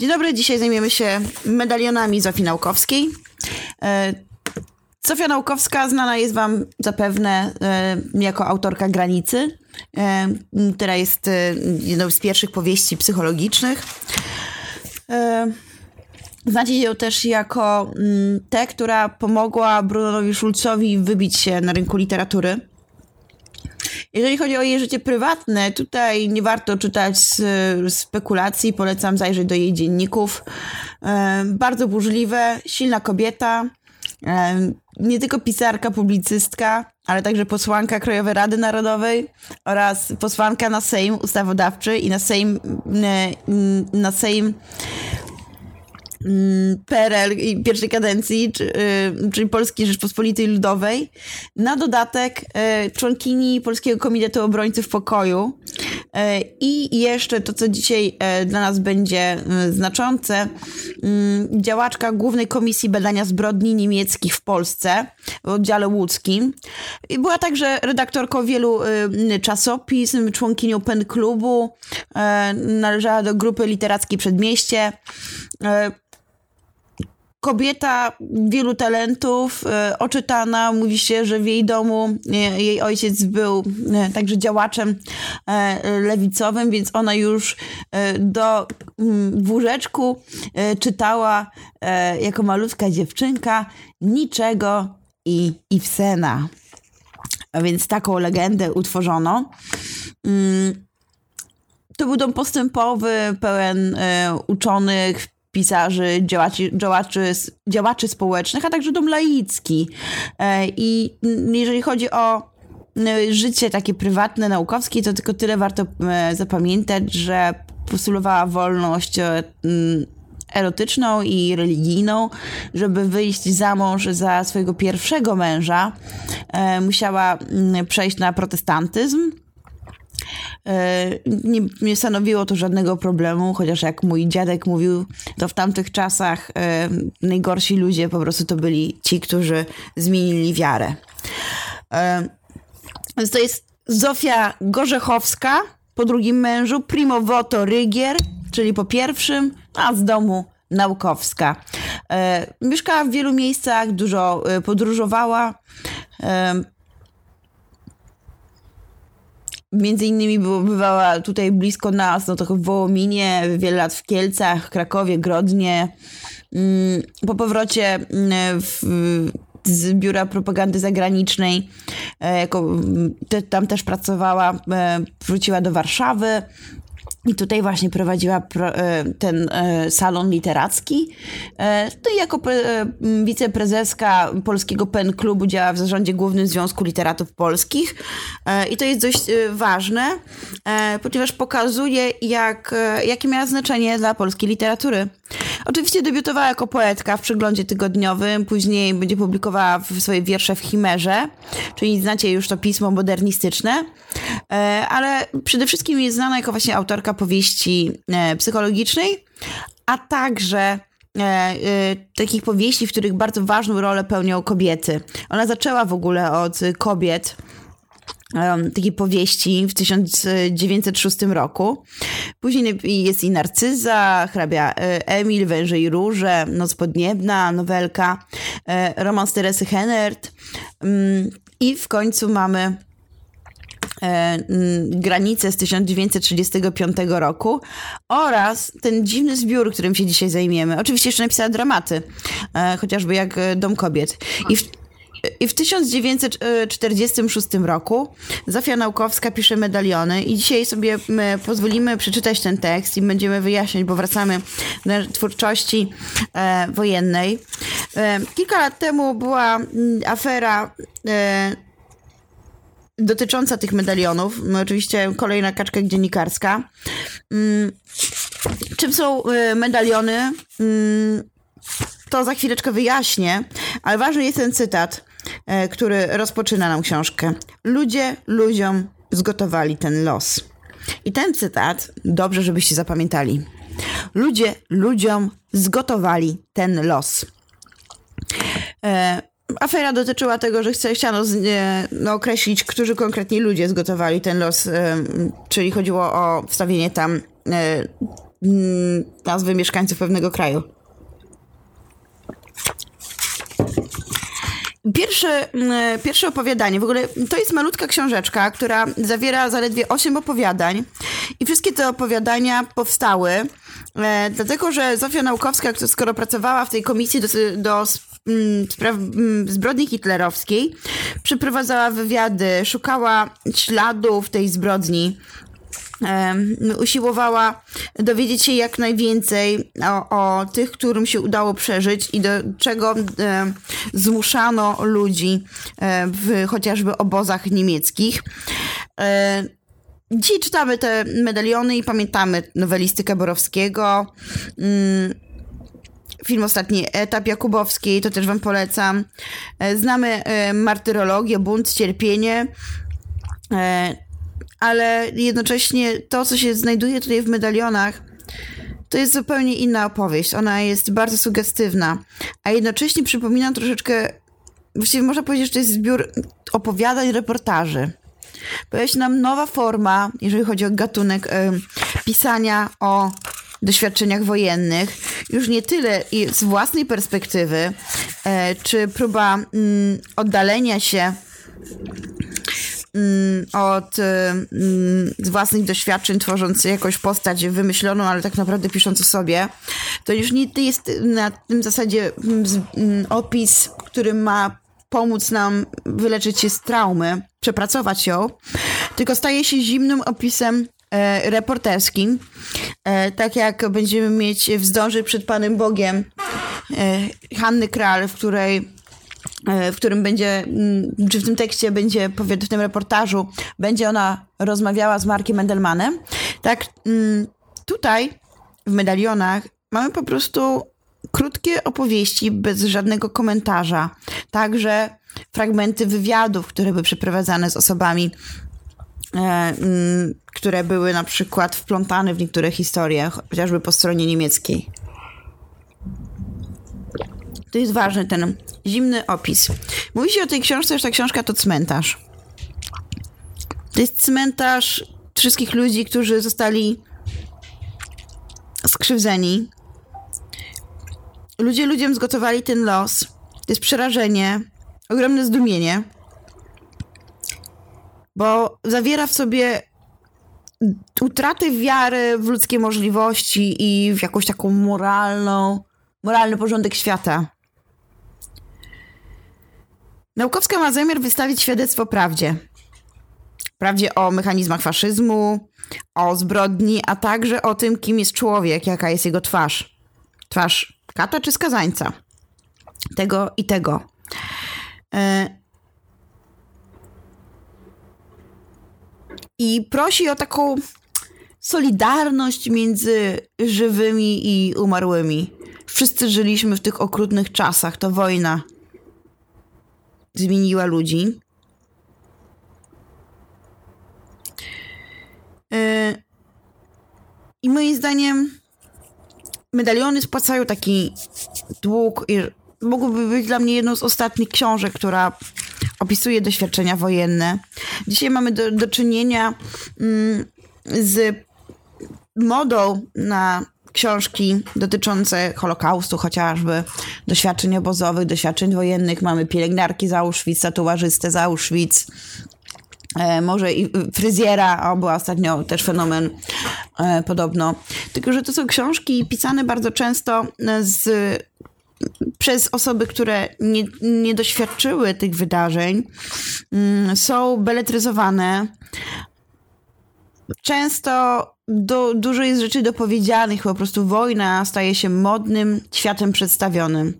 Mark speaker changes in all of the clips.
Speaker 1: Dzień dobry, dzisiaj zajmiemy się medalionami Zofii Naukowskiej. E, Zofia Naukowska znana jest wam zapewne e, jako autorka Granicy, e, która jest jedną z pierwszych powieści psychologicznych. Znacie ją też jako mm, tę, która pomogła Brunowi Schulzowi wybić się na rynku literatury. Jeżeli chodzi o jej życie prywatne, tutaj nie warto czytać spekulacji, polecam zajrzeć do jej dzienników. E, bardzo burzliwe, silna kobieta, e, nie tylko pisarka, publicystka, ale także posłanka Krajowej Rady Narodowej oraz posłanka na Sejm Ustawodawczy i na Sejm, e, na Sejm PRL pierwszej kadencji, y, czyli Polskiej Rzeczpospolitej Ludowej. Na dodatek y, członkini Polskiego Komitetu Obrońców Pokoju y, i jeszcze to, co dzisiaj dla nas będzie znaczące, działaczka Głównej Komisji Badania Zbrodni Niemieckich w Polsce w oddziale łódzkim. I była także redaktorką wielu czasopism, członkinią PEN Klubu, należała do grupy literackiej Przedmieście kobieta wielu talentów, e, oczytana. Mówi się, że w jej domu e, jej ojciec był e, także działaczem lewicowym, więc ona już do mm, w łóżeczku czytała jako malutka dziewczynka niczego i Ibsena. A więc taką legendę utworzono. Mm, to był dom postępowy, pełen uczonych, pisarzy, działaczy, działaczy, działaczy społecznych, a także dom laicki. E, I jeżeli chodzi o e, życie takie prywatne, naukowskie, to tylko tyle warto e, zapamiętać, że postulowała wolność erotyczną i religijną, żeby wyjść za mąż za swojego pierwszego męża, musiała przejść na protestantyzm nie, nie stanowiło to żadnego problemu, chociaż jak mój dziadek mówił, to w tamtych czasach e, najgorsi ludzie po prostu to byli ci, którzy zmienili wiarę. E, więc to jest Zofia Gorzechowska po drugim mężu, primo voto Rygier, czyli po pierwszym, a z domu Naukowska. Mieszkała w wielu miejscach, dużo podróżowała. Między innymi bywała tutaj blisko nas, no to w Wołominie, wiele lat w Kielcach, Krakowie, Grodnie. Mm, po powrocie mm, w, z biura propagandy zagranicznej, e, jako, mm, tam też pracowała, e, wróciła do Warszawy, i tutaj właśnie prowadziła e, ten e, salon literacki. E, no jako wiceprezeska Polskiego PEN Klubu działa w zarządzie Głównym Związku Literatów Polskich. I to jest dość ważne, ponieważ pokazuje, jak, jakie miała znaczenie dla polskiej literatury. Oczywiście debiutowała jako poetka w przeglądzie tygodniowym, później będzie publikowała swoje wiersze w Chimerze, czyli znacie już to pismo modernistyczne, ale przede wszystkim jest znana jako właśnie autorka powieści e, psychologicznej, a także e, e, takich powieści, w których bardzo ważną rolę pełnią kobiety. Ona zaczęła w ogóle od kobiet, um, takiej powieści w 1906 roku. Później jest i Narcyza, hrabia Emil, Węże i Róże, Noc Podniebna, nowelka, romans Teresy Hennert um, i w końcu mamy E, granice z 1935 roku oraz ten dziwny zbiór, którym się dzisiaj zajmiemy. Oczywiście jeszcze napisała dramaty, e, chociażby jak e, Dom Kobiet. I w, i w 1946 roku Zofia Naukowska pisze medaliony i dzisiaj sobie pozwolimy przeczytać ten tekst i będziemy wyjaśniać, bo wracamy do twórczości e, wojennej. E, kilka lat temu była afera e, dotycząca tych medalionów. No, oczywiście kolejna kaczka dziennikarska. Mm, czym są y, medaliony? Mm, to za chwileczkę wyjaśnię, ale ważny jest ten cytat, który rozpoczyna nam książkę. Ludzie ludziom zgotowali ten los. I ten cytat, dobrze żebyście zapamiętali. Ludzie ludziom zgotowali ten los. Y, afera dotyczyła tego, że chciano no, określić, którzy konkretnie ludzie zgotowali ten los, czyli chodziło o wstawienie tam mm, nazwy mieszkańców pewnego kraju. Pierwsze, mm, pierwsze opowiadanie, w ogóle to jest malutka książeczka, która zawiera zaledwie 8 opowiadań i wszystkie te opowiadania powstały e, dlatego, że Zofia Naukowska, skoro pracowała w tej komisji do, do mm, spraw mm, zbrodni hitlerowskiej, przeprowadzała wywiady, szukała śladów tej zbrodni, usiłowała dowiedzieć się jak najwięcej o, o, tych, którym się udało przeżyć i do czego zmuszano ludzi w chociażby obozach niemieckich. Dzisiaj czytamy te medaliony i pamiętamy nowelistykę Borowskiego. Mm, film Ostatni Etap Jakubowskiej, to też wam polecam. E, znamy martyrologię, bunt, cierpienie e, ale jednocześnie to, co się znajduje tutaj w medalionach, to jest zupełnie inna opowieść. Ona jest bardzo sugestywna, a jednocześnie przypomina troszeczkę, właściwie można powiedzieć, że to jest zbiór opowiadań, reportaży. Pojawia się nam nowa forma, jeżeli chodzi o gatunek y, pisania o doświadczeniach wojennych. Już nie tyle z własnej perspektywy, y, czy próba y, oddalenia się od mm, własnych doświadczeń, tworząc jakąś postać wymyśloną, ale tak naprawdę pisząc o sobie, to już nie jest na tym zasadzie mm, opis, który ma pomóc nam wyleczyć się z traumy, przepracować ją, tylko staje się zimnym opisem e, reporterskim, e, tak jak będziemy mieć w Zdąży przed Panem Bogiem e, Hanny Kral, w której E, w którym będzie, mm, czy w tym tekście będzie, w tym reportażu, będzie ona rozmawiała z Markiem Mendelmanem. Tak, mm, tutaj w medalionach mamy po prostu krótkie opowieści bez żadnego komentarza. Także fragmenty wywiadów, które były przeprowadzane z osobami, e, mm, które były na przykład wplątane w niektóre historie, chociażby po stronie niemieckiej. To jest ważny ten zimny opis. Mówi się o tej książce, że ta książka to cmentarz. To jest cmentarz wszystkich ludzi, którzy zostali skrzywdzeni. Ludzie ludziom zgotowali ten los. To jest przerażenie, ogromne zdumienie, bo zawiera w sobie utratę wiary w ludzkie możliwości i w jakąś taką moralną, moralny porządek świata. Naukowska ma zamiar wystawić świadectwo prawdzie. Prawdzie o mechanizmach faszyzmu, o zbrodni, a także o tym, kim jest człowiek, jaka jest jego twarz. Twarz kata czy skazańca. Tego i tego. E, I prosi o taką solidarność między żywymi i umarłymi. Wszyscy żyliśmy w tych okrutnych czasach, to wojna zmieniła ludzi. E, I moim zdaniem medaliony spłacają taki dług i mogłoby być dla mnie jedną z ostatnich książek, która opisuje doświadczenia wojenne. Dzisiaj mamy do, do czynienia mm, z modą na książki dotyczące Holokaustu chociażby, doświadczeń obozowych, doświadczeń wojennych. Mamy pielęgniarki z Auschwitz, tatuażystę z Auschwitz, e, może i fryzjera, o, była ostatnio też fenomen e, podobno. Tylko, że to są książki pisane bardzo często z, przez osoby, które nie, nie doświadczyły tych wydarzeń, mm, są beletryzowane. Często do, dużo jest rzeczy dopowiedzianych, po prostu wojna staje się modnym światem przedstawionym.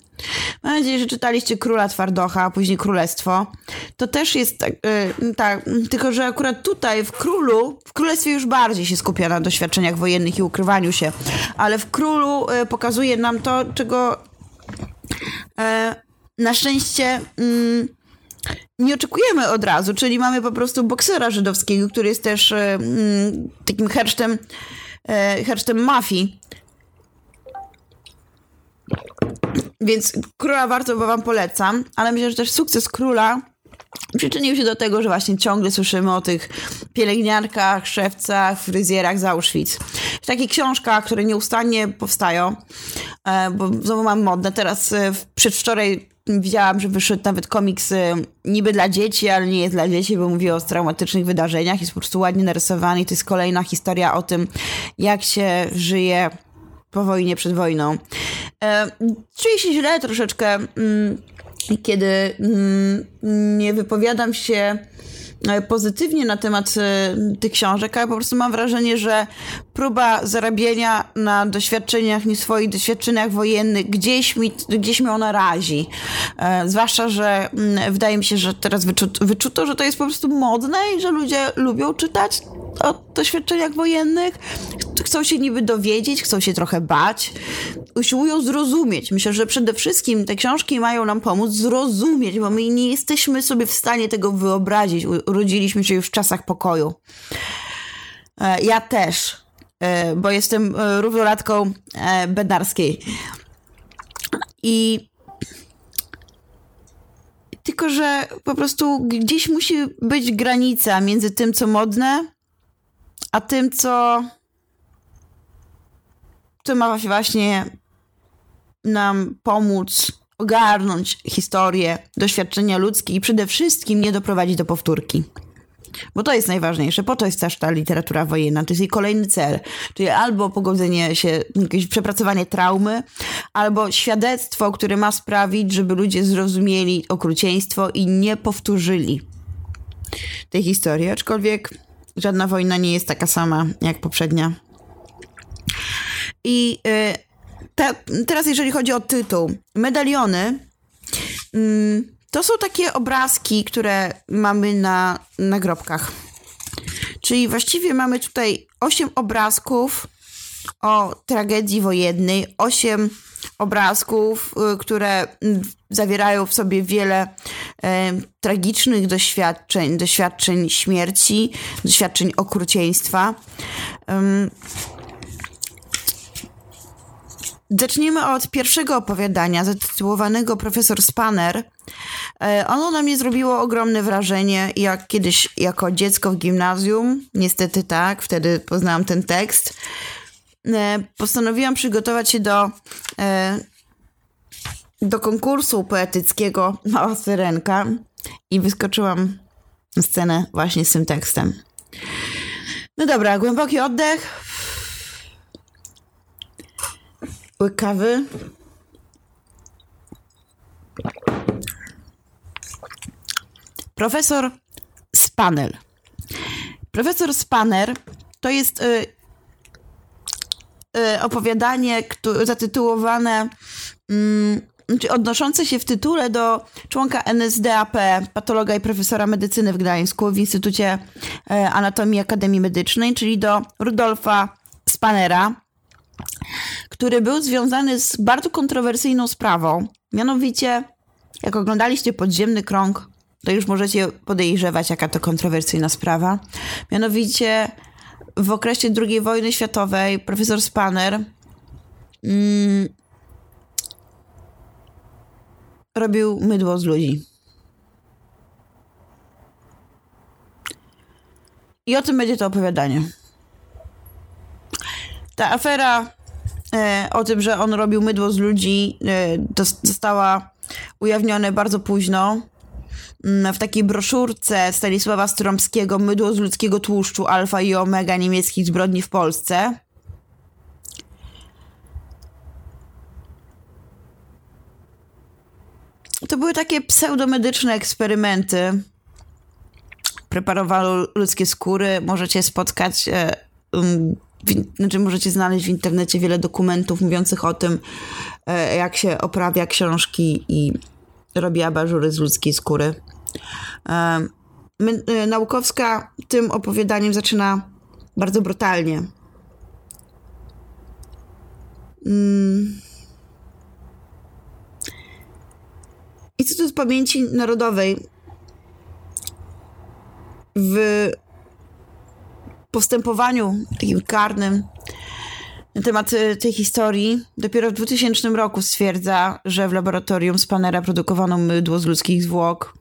Speaker 1: Mam nadzieję, że czytaliście Króla Twardocha, a później Królestwo. To też jest tak, yy, tak, tylko że akurat tutaj w Królu, w Królestwie już bardziej się skupia na doświadczeniach wojennych i ukrywaniu się, ale w Królu yy, pokazuje nam to, czego yy, na szczęście mm, nie oczekujemy od razu, czyli mamy po prostu boksera żydowskiego, który jest też e, mm, takim hersztem, e, hersztem mafii. Więc króla warto, bo wam polecam, ale myślę, że też sukces króla przyczynił się do tego, że właśnie ciągle słyszymy o tych pielęgniarkach, szewcach, fryzjerach z Auschwitz. W takich książkach, które nieustannie powstają, e, bo znowu mam modne. Teraz e, przedwczoraj widziałam, że wyszedł nawet komiks e, niby dla dzieci, ale nie jest dla dzieci, bo mówi o traumatycznych wydarzeniach. Jest po prostu ładnie narysowany i to jest kolejna historia o tym, jak się żyje po wojnie, przed wojną. Czuję się źle troszeczkę. Mm, kiedy mm, nie wypowiadam się e, pozytywnie na temat e, tych książek, ale po prostu mam wrażenie, że próba zarabiania na doświadczeniach, nie swoich doświadczeniach wojennych, gdzieś, mi, gdzieś mnie ona razi. E, zwłaszcza, że mm, wydaje mi się, że teraz wyczuto, wyczuto, że to jest po prostu modne i że ludzie lubią czytać o doświadczeniach wojennych, chcą się niby dowiedzieć, chcą się trochę bać, usiłują zrozumieć. Myślę, że przede wszystkim te książki mają nam pomóc zrozumieć, bo my nie jesteśmy sobie w stanie tego wyobrazić. Urodziliśmy się już w czasach pokoju. E, ja też, e, bo jestem e, równolatką Bednarskiej. I tylko, że po prostu gdzieś musi być granica między tym, co modne, a tym, co, co ma właśnie nam pomóc ogarnąć historię, doświadczenia ludzkie i przede wszystkim nie doprowadzić do powtórki. Bo to jest najważniejsze, po to jest też ta literatura wojenna, to jest jej kolejny cel, czyli albo pogodzenie się, jakieś przepracowanie traumy, albo świadectwo, które ma sprawić, żeby ludzie zrozumieli okrucieństwo i nie powtórzyli tej historii, aczkolwiek żadna wojna nie jest taka sama jak poprzednia. I y, te, teraz, jeżeli chodzi o tytuł, medaliony. Y, to są takie obrazki, które mamy na nagrobkach. Czyli właściwie mamy tutaj osiem obrazków o tragedii wojennej, osiem obrazków, y, które zawierają w sobie wiele e, tragicznych doświadczeń, doświadczeń śmierci, doświadczeń okrucieństwa. Um, Zaczniemy od pierwszego opowiadania, zatytułowanego Profesor Spanner. E, ono na mnie zrobiło ogromne wrażenie, jak kiedyś jako dziecko w gimnazjum, niestety tak, wtedy poznałam ten tekst. E, postanowiłam przygotować się do, e, do konkursu poetyckiego Mała Syrenka i wyskoczyłam na scenę właśnie z tym tekstem. No dobra, głęboki oddech. Łyk kawy. Profesor Spanel. Profesor Spanner to jest y, opowiadanie które, zatytułowane, y, odnoszące się w tytule do członka NSDAP, patologa i profesora medycyny w Gdańsku w Instytucie y, Anatomii Akademii Medycznej, czyli do Rudolfa Spanera który był związany z bardzo kontrowersyjną sprawą. Mianowicie, jak oglądaliście Podziemny Krąg, to już możecie podejrzewać, jaka to kontrowersyjna sprawa. Mianowicie, w okresie II wojny światowej profesor Spanner mm, robił mydło z ludzi. I o tym będzie to opowiadanie. Ta afera e, o tym, że on robił mydło z ludzi, e, została ujawniona bardzo późno. Mm, w takiej broszurce Stanisława Strąbskiego Mydło z ludzkiego tłuszczu alfa i omega niemieckich zbrodni w Polsce. To były takie pseudomedyczne eksperymenty. Preparowano ludzkie skóry. Możecie spotkać e, um, znaczy możecie znaleźć w internecie wiele dokumentów mówiących o tym, e, jak się oprawia książki i robi abażury z ludzkiej skóry. E, e, Naukowska tym opowiadaniem zaczyna bardzo brutalnie. Mm. Instytut Pamięci Narodowej w postępowaniu takim karnym na temat y, tej historii dopiero w 2000 roku stwierdza, że w laboratorium Spanera produkowano mydło z ludzkich zwłok,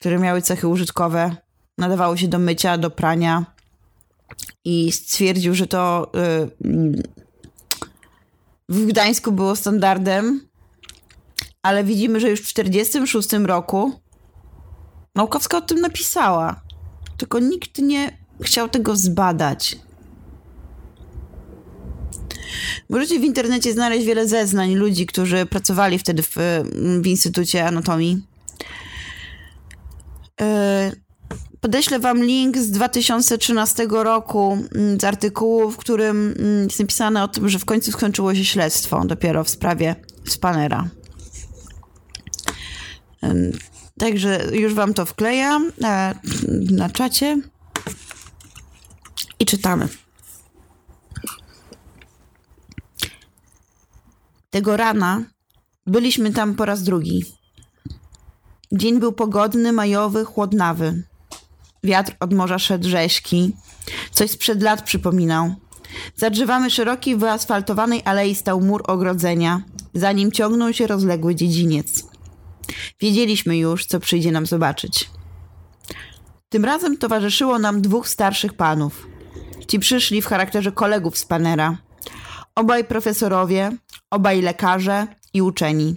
Speaker 1: które miały cechy użytkowe, nadawały się do mycia, do prania i stwierdził, że to y, w Gdańsku było standardem, ale widzimy, że już w 1946 roku Naukowska o tym napisała, tylko nikt nie chciał tego zbadać. Możecie w internecie znaleźć wiele zeznań ludzi, którzy pracowali wtedy w, w Instytucie Anatomii. E, podeślę wam link z 2013 roku mm, z artykułu, w którym mm, jest napisane o tym, że w końcu skończyło się śledztwo dopiero w sprawie Spanera. Także już wam to wklejam na, na czacie i czytamy. Tego rana byliśmy tam po raz drugi. Dzień był pogodny, majowy, chłodnawy. Wiatr od morza szedł rzeźki. Coś sprzed lat przypominał. Za drzewami szerokiej, wyasfaltowanej alei stał mur ogrodzenia. Za nim ciągnął się rozległy dziedziniec. Wiedzieliśmy już, co przyjdzie nam zobaczyć. Tym razem towarzyszyło nam dwóch starszych panów. Ci przyszli w charakterze kolegów z Panera. Obaj profesorowie, obaj lekarze i uczeni.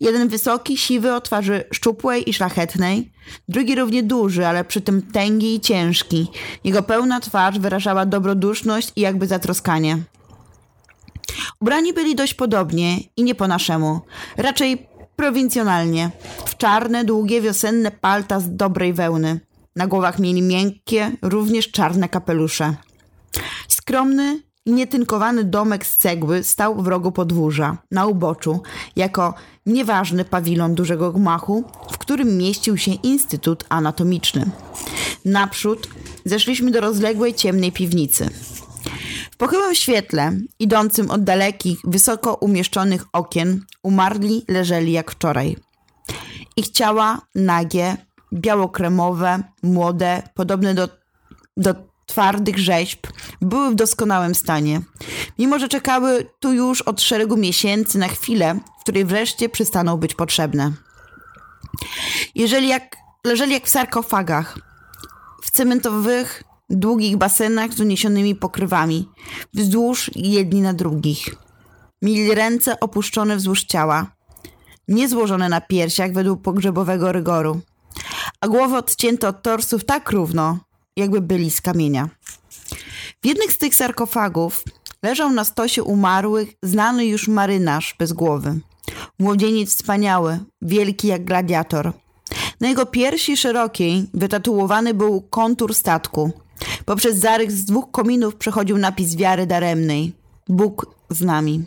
Speaker 1: Jeden wysoki, siwy, o twarzy szczupłej i szlachetnej, drugi równie duży, ale przy tym tęgi i ciężki. Jego pełna twarz wyrażała dobroduszność i jakby zatroskanie. Ubrani byli dość podobnie i nie po naszemu, raczej prowincjonalnie, w czarne, długie, wiosenne palta z dobrej wełny. Na głowach mieli miękkie, również czarne kapelusze. Skromny, Nietynkowany domek z cegły stał w rogu podwórza, na uboczu, jako nieważny pawilon dużego gmachu, w którym mieścił się Instytut Anatomiczny. Naprzód zeszliśmy do rozległej, ciemnej piwnicy. W pochyłym świetle, idącym od dalekich, wysoko umieszczonych okien, umarli leżeli jak wczoraj. Ich ciała nagie, białokremowe, młode, podobne do, do twardych rzeźb były w doskonałym stanie. Mimo, że czekały tu już od szeregu miesięcy na chwilę, w której wreszcie przestaną być potrzebne. Jeżeli jak, leżeli jak w sarkofagach, w cementowych, długich basenach z uniesionymi pokrywami, wzdłuż jedni na drugich. Mieli ręce opuszczone wzdłuż ciała, nie złożone na piersiach według pogrzebowego rygoru, a głowy odcięte od torsów tak równo, jakby byli z kamienia. W jednych z tych sarkofagów leżał na stosie umarłych znany już marynarz bez głowy. Młodzieniec wspaniały, wielki jak gladiator. Na jego piersi szerokiej wytatuowany był kontur statku. Poprzez zarys z dwóch kominów przechodził napis wiary daremnej. Bóg z nami.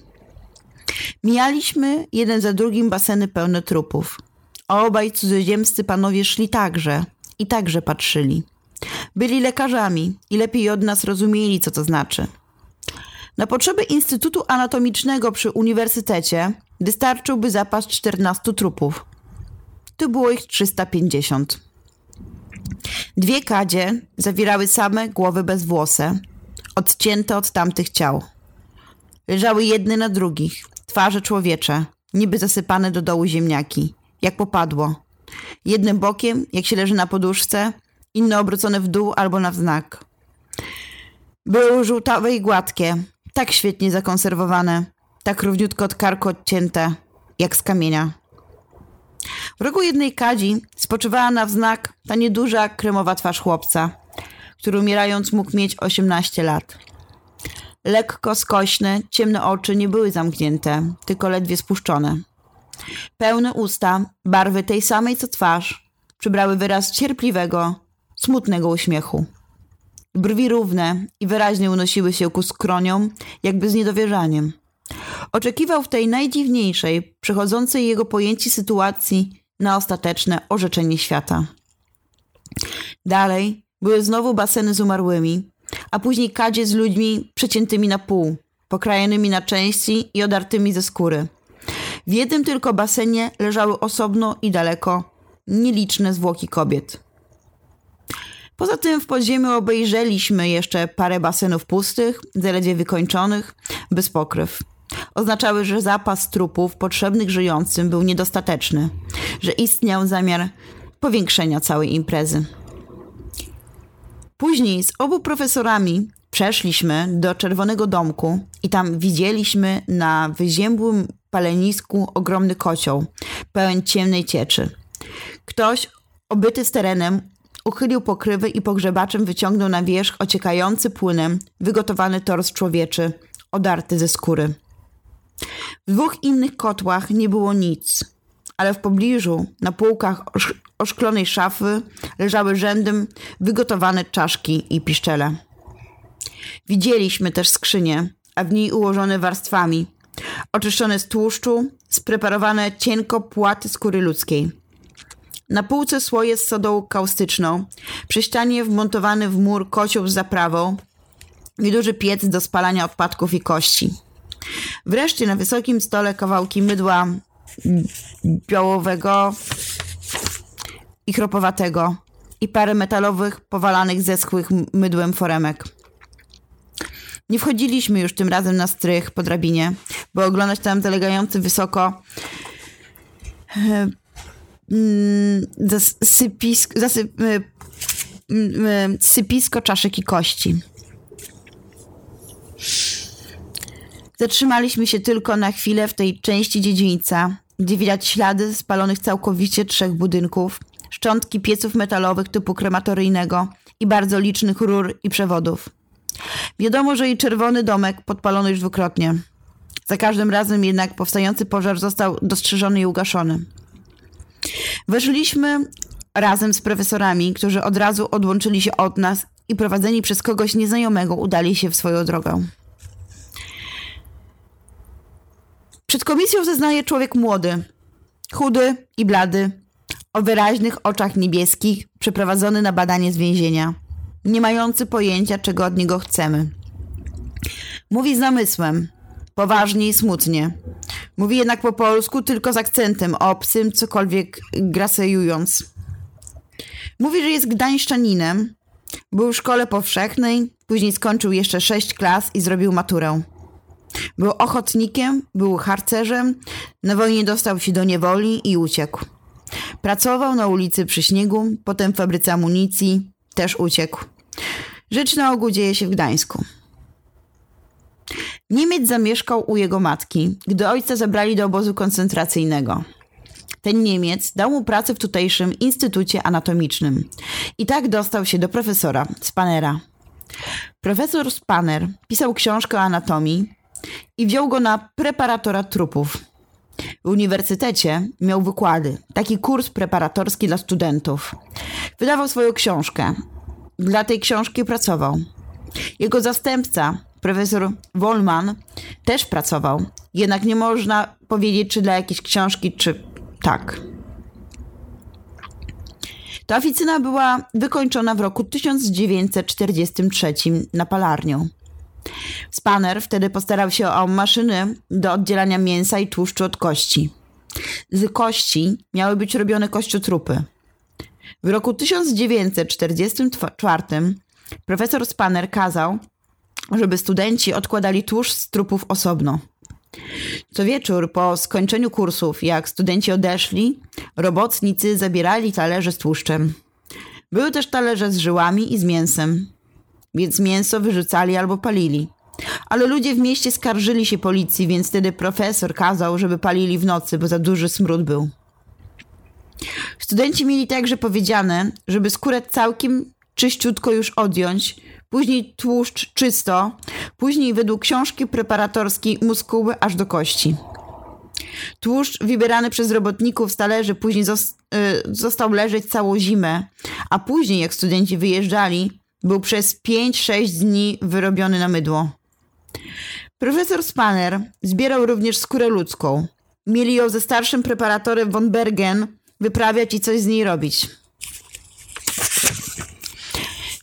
Speaker 1: Mijaliśmy jeden za drugim baseny pełne trupów. Obaj cudzoziemscy panowie szli także i także patrzyli. Byli lekarzami i lepiej od nas rozumieli, co to znaczy. Na potrzeby Instytutu Anatomicznego przy uniwersytecie wystarczyłby zapas 14 trupów. Tu było ich 350. Dwie kadzie zawierały same głowy bezwłose, odcięte od tamtych ciał. Leżały jedne na drugich, twarze człowiecze, niby zasypane do dołu ziemniaki, jak popadło. Jednym bokiem, jak się leży na poduszce, inne obrócone w dół albo na wznak. Były żółtawe i gładkie, tak świetnie zakonserwowane, tak równiutko od karku odcięte, jak z kamienia. W rogu jednej kadzi spoczywała na wznak ta nieduża, kremowa twarz chłopca, który umierając mógł mieć 18 lat. Lekko skośne, ciemne oczy nie były zamknięte, tylko ledwie spuszczone. Pełne usta, barwy tej samej co twarz, przybrały wyraz cierpliwego, smutnego uśmiechu. Brwi równe i wyraźnie unosiły się ku skroniom, jakby z niedowierzaniem. Oczekiwał w tej najdziwniejszej, przechodzącej jego pojęci sytuacji na ostateczne orzeczenie świata. Dalej były znowu baseny z umarłymi, a później kadzie z ludźmi przeciętymi na pół, pokrajonymi na części i odartymi ze skóry. W jednym tylko basenie leżały osobno i daleko nieliczne zwłoki kobiet. Poza tym w podziemiu obejrzeliśmy jeszcze parę basenów pustych, zaledwie wykończonych, bez pokryw. Oznaczały, że zapas trupów potrzebnych żyjącym był niedostateczny, że istniał zamiar powiększenia całej imprezy. Później z obu profesorami przeszliśmy do Czerwonego Domku i tam widzieliśmy na wyziębłym palenisku ogromny kocioł, pełen ciemnej cieczy. Ktoś obyty z terenem uchylił pokrywy i pogrzebaczem wyciągnął na wierzch ociekający płynem wygotowany tors człowieczy, odarty ze skóry. W dwóch innych kotłach nie było nic, ale w pobliżu, na półkach oszklonej szafy, leżały rzędem wygotowane czaszki i piszczele. Widzieliśmy też skrzynie, a w niej ułożone warstwami, oczyszczone z tłuszczu, spreparowane cienko płaty skóry ludzkiej. Na półce słoje z sodą kaustyczną, przy ścianie wmontowany w mur kocioł z zaprawą i duży piec do spalania odpadków i kości. Wreszcie na wysokim stole kawałki mydła białowego i chropowatego i parę metalowych, powalanych zeschłych mydłem foremek. Nie wchodziliśmy już tym razem na strych po drabinie, by oglądać tam zalegający wysoko e, zasypisko, zasyp, e, mm, e, sypisko czaszek i kości. Zatrzymaliśmy się tylko na chwilę w tej części dziedzińca, gdzie widać ślady spalonych całkowicie trzech budynków, szczątki pieców metalowych typu krematoryjnego i bardzo licznych rur i przewodów. Wiadomo, że i czerwony domek podpalono już dwukrotnie. Za każdym razem jednak powstający pożar został dostrzeżony i ugaszony. Weszliśmy razem z profesorami, którzy od razu odłączyli się od nas i prowadzeni przez kogoś nieznajomego udali się w swoją drogę. Przed komisją zeznaje człowiek młody, chudy i blady, o wyraźnych oczach niebieskich, przeprowadzony na badanie z więzienia, nie mający pojęcia, czego od niego chcemy. Mówi z namysłem, poważnie i smutnie. Mówi jednak po polsku, tylko z akcentem obcym, cokolwiek grasejując. Mówi, że jest gdańszczaninem, był w szkole powszechnej, później skończył jeszcze sześć klas i zrobił maturę. Był ochotnikiem, był harcerzem, na wojnie dostał się do niewoli i uciekł. Pracował na ulicy przy śniegu, potem w fabryce amunicji, też uciekł. Rzecz na ogół dzieje się w Gdańsku. Niemiec zamieszkał u jego matki, gdy ojca zabrali do obozu koncentracyjnego. Ten Niemiec dał mu pracę w tutejszym Instytucie Anatomicznym i tak dostał się do profesora Spanera. Profesor Spanner pisał książkę o anatomii, i wziął go na preparatora trupów. W uniwersytecie miał wykłady, taki kurs preparatorski dla studentów. Wydawał swoją książkę. Dla tej książki pracował. Jego zastępca, profesor Wollman, też pracował. Jednak nie można powiedzieć, czy dla jakiejś książki, czy tak. Ta oficyna była wykończona w roku 1943 na palarnią. Spanner wtedy postarał się o maszyny do oddzielania mięsa i tłuszczu od kości. Z kości miały być robione kościotrupy. W roku 1944 profesor Spanner kazał, żeby studenci odkładali tłuszcz z trupów osobno. Co wieczór po skończeniu kursów, jak studenci odeszli, robotnicy zabierali talerze z tłuszczem. Były też talerze z żyłami i z mięsem więc mięso wyrzucali albo palili. Ale ludzie w mieście skarżyli się policji, więc wtedy profesor kazał, żeby palili w nocy, bo za duży smród był. Studenci mieli także powiedziane, żeby skórę całkiem czyściutko już odjąć, później tłuszcz czysto, później według książki preparatorskiej muskuły aż do kości. Tłuszcz wybierany przez robotników z talerzy później y, został leżeć całą zimę, a później jak studenci wyjeżdżali, był przez 5-6 dni wyrobiony na mydło. Profesor Spanner zbierał również skórę ludzką. Mieli ją ze starszym preparatorem von Bergen wyprawiać i coś z niej robić.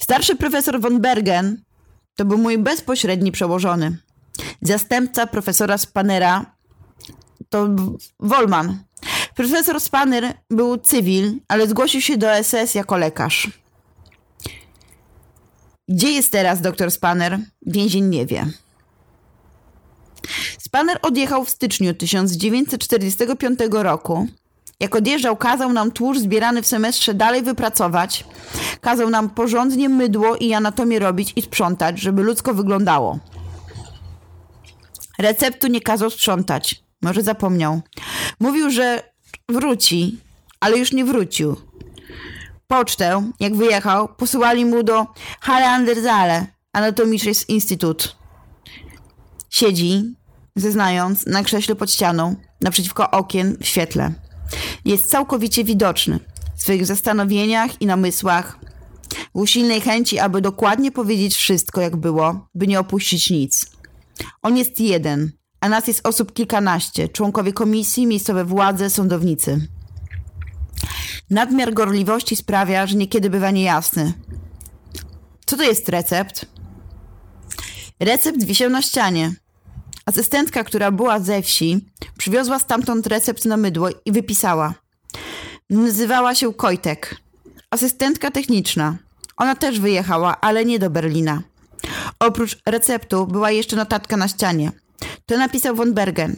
Speaker 1: Starszy profesor von Bergen to był mój bezpośredni przełożony. Zastępca profesora Spannera to Wolman. Profesor Spanner był cywil, ale zgłosił się do SS jako lekarz. Gdzie jest teraz doktor Spanner? Więzień nie wie. Spanner odjechał w styczniu 1945 roku Jak odjeżdżał, kazał nam tłuszcz zbierany w semestrze dalej wypracować. Kazał nam porządnie mydło i anatomię robić i sprzątać, żeby ludzko wyglądało. Receptu nie kazał sprzątać. Może zapomniał. Mówił, że wróci, ale już nie wrócił. Pocztę, jak wyjechał, posyłali mu do Halle Anatomiczny Instytut. Siedzi, zeznając, na krześle pod ścianą, naprzeciwko okien w świetle. Jest całkowicie widoczny w swoich zastanowieniach i namysłach, w usilnej chęci, aby dokładnie powiedzieć wszystko, jak było, by nie opuścić nic. On jest jeden, a nas jest osób kilkanaście, członkowie komisji, miejscowe władze, sądownicy. Nadmiar gorliwości sprawia, że niekiedy bywa niejasny. Co to jest recept? Recept wisiał na ścianie. Asystentka, która była ze wsi, przywiozła stamtąd recept na mydło i wypisała. Nazywała się Kojtek. Asystentka techniczna. Ona też wyjechała, ale nie do Berlina. Oprócz receptu była jeszcze notatka na ścianie. To napisał von Bergen.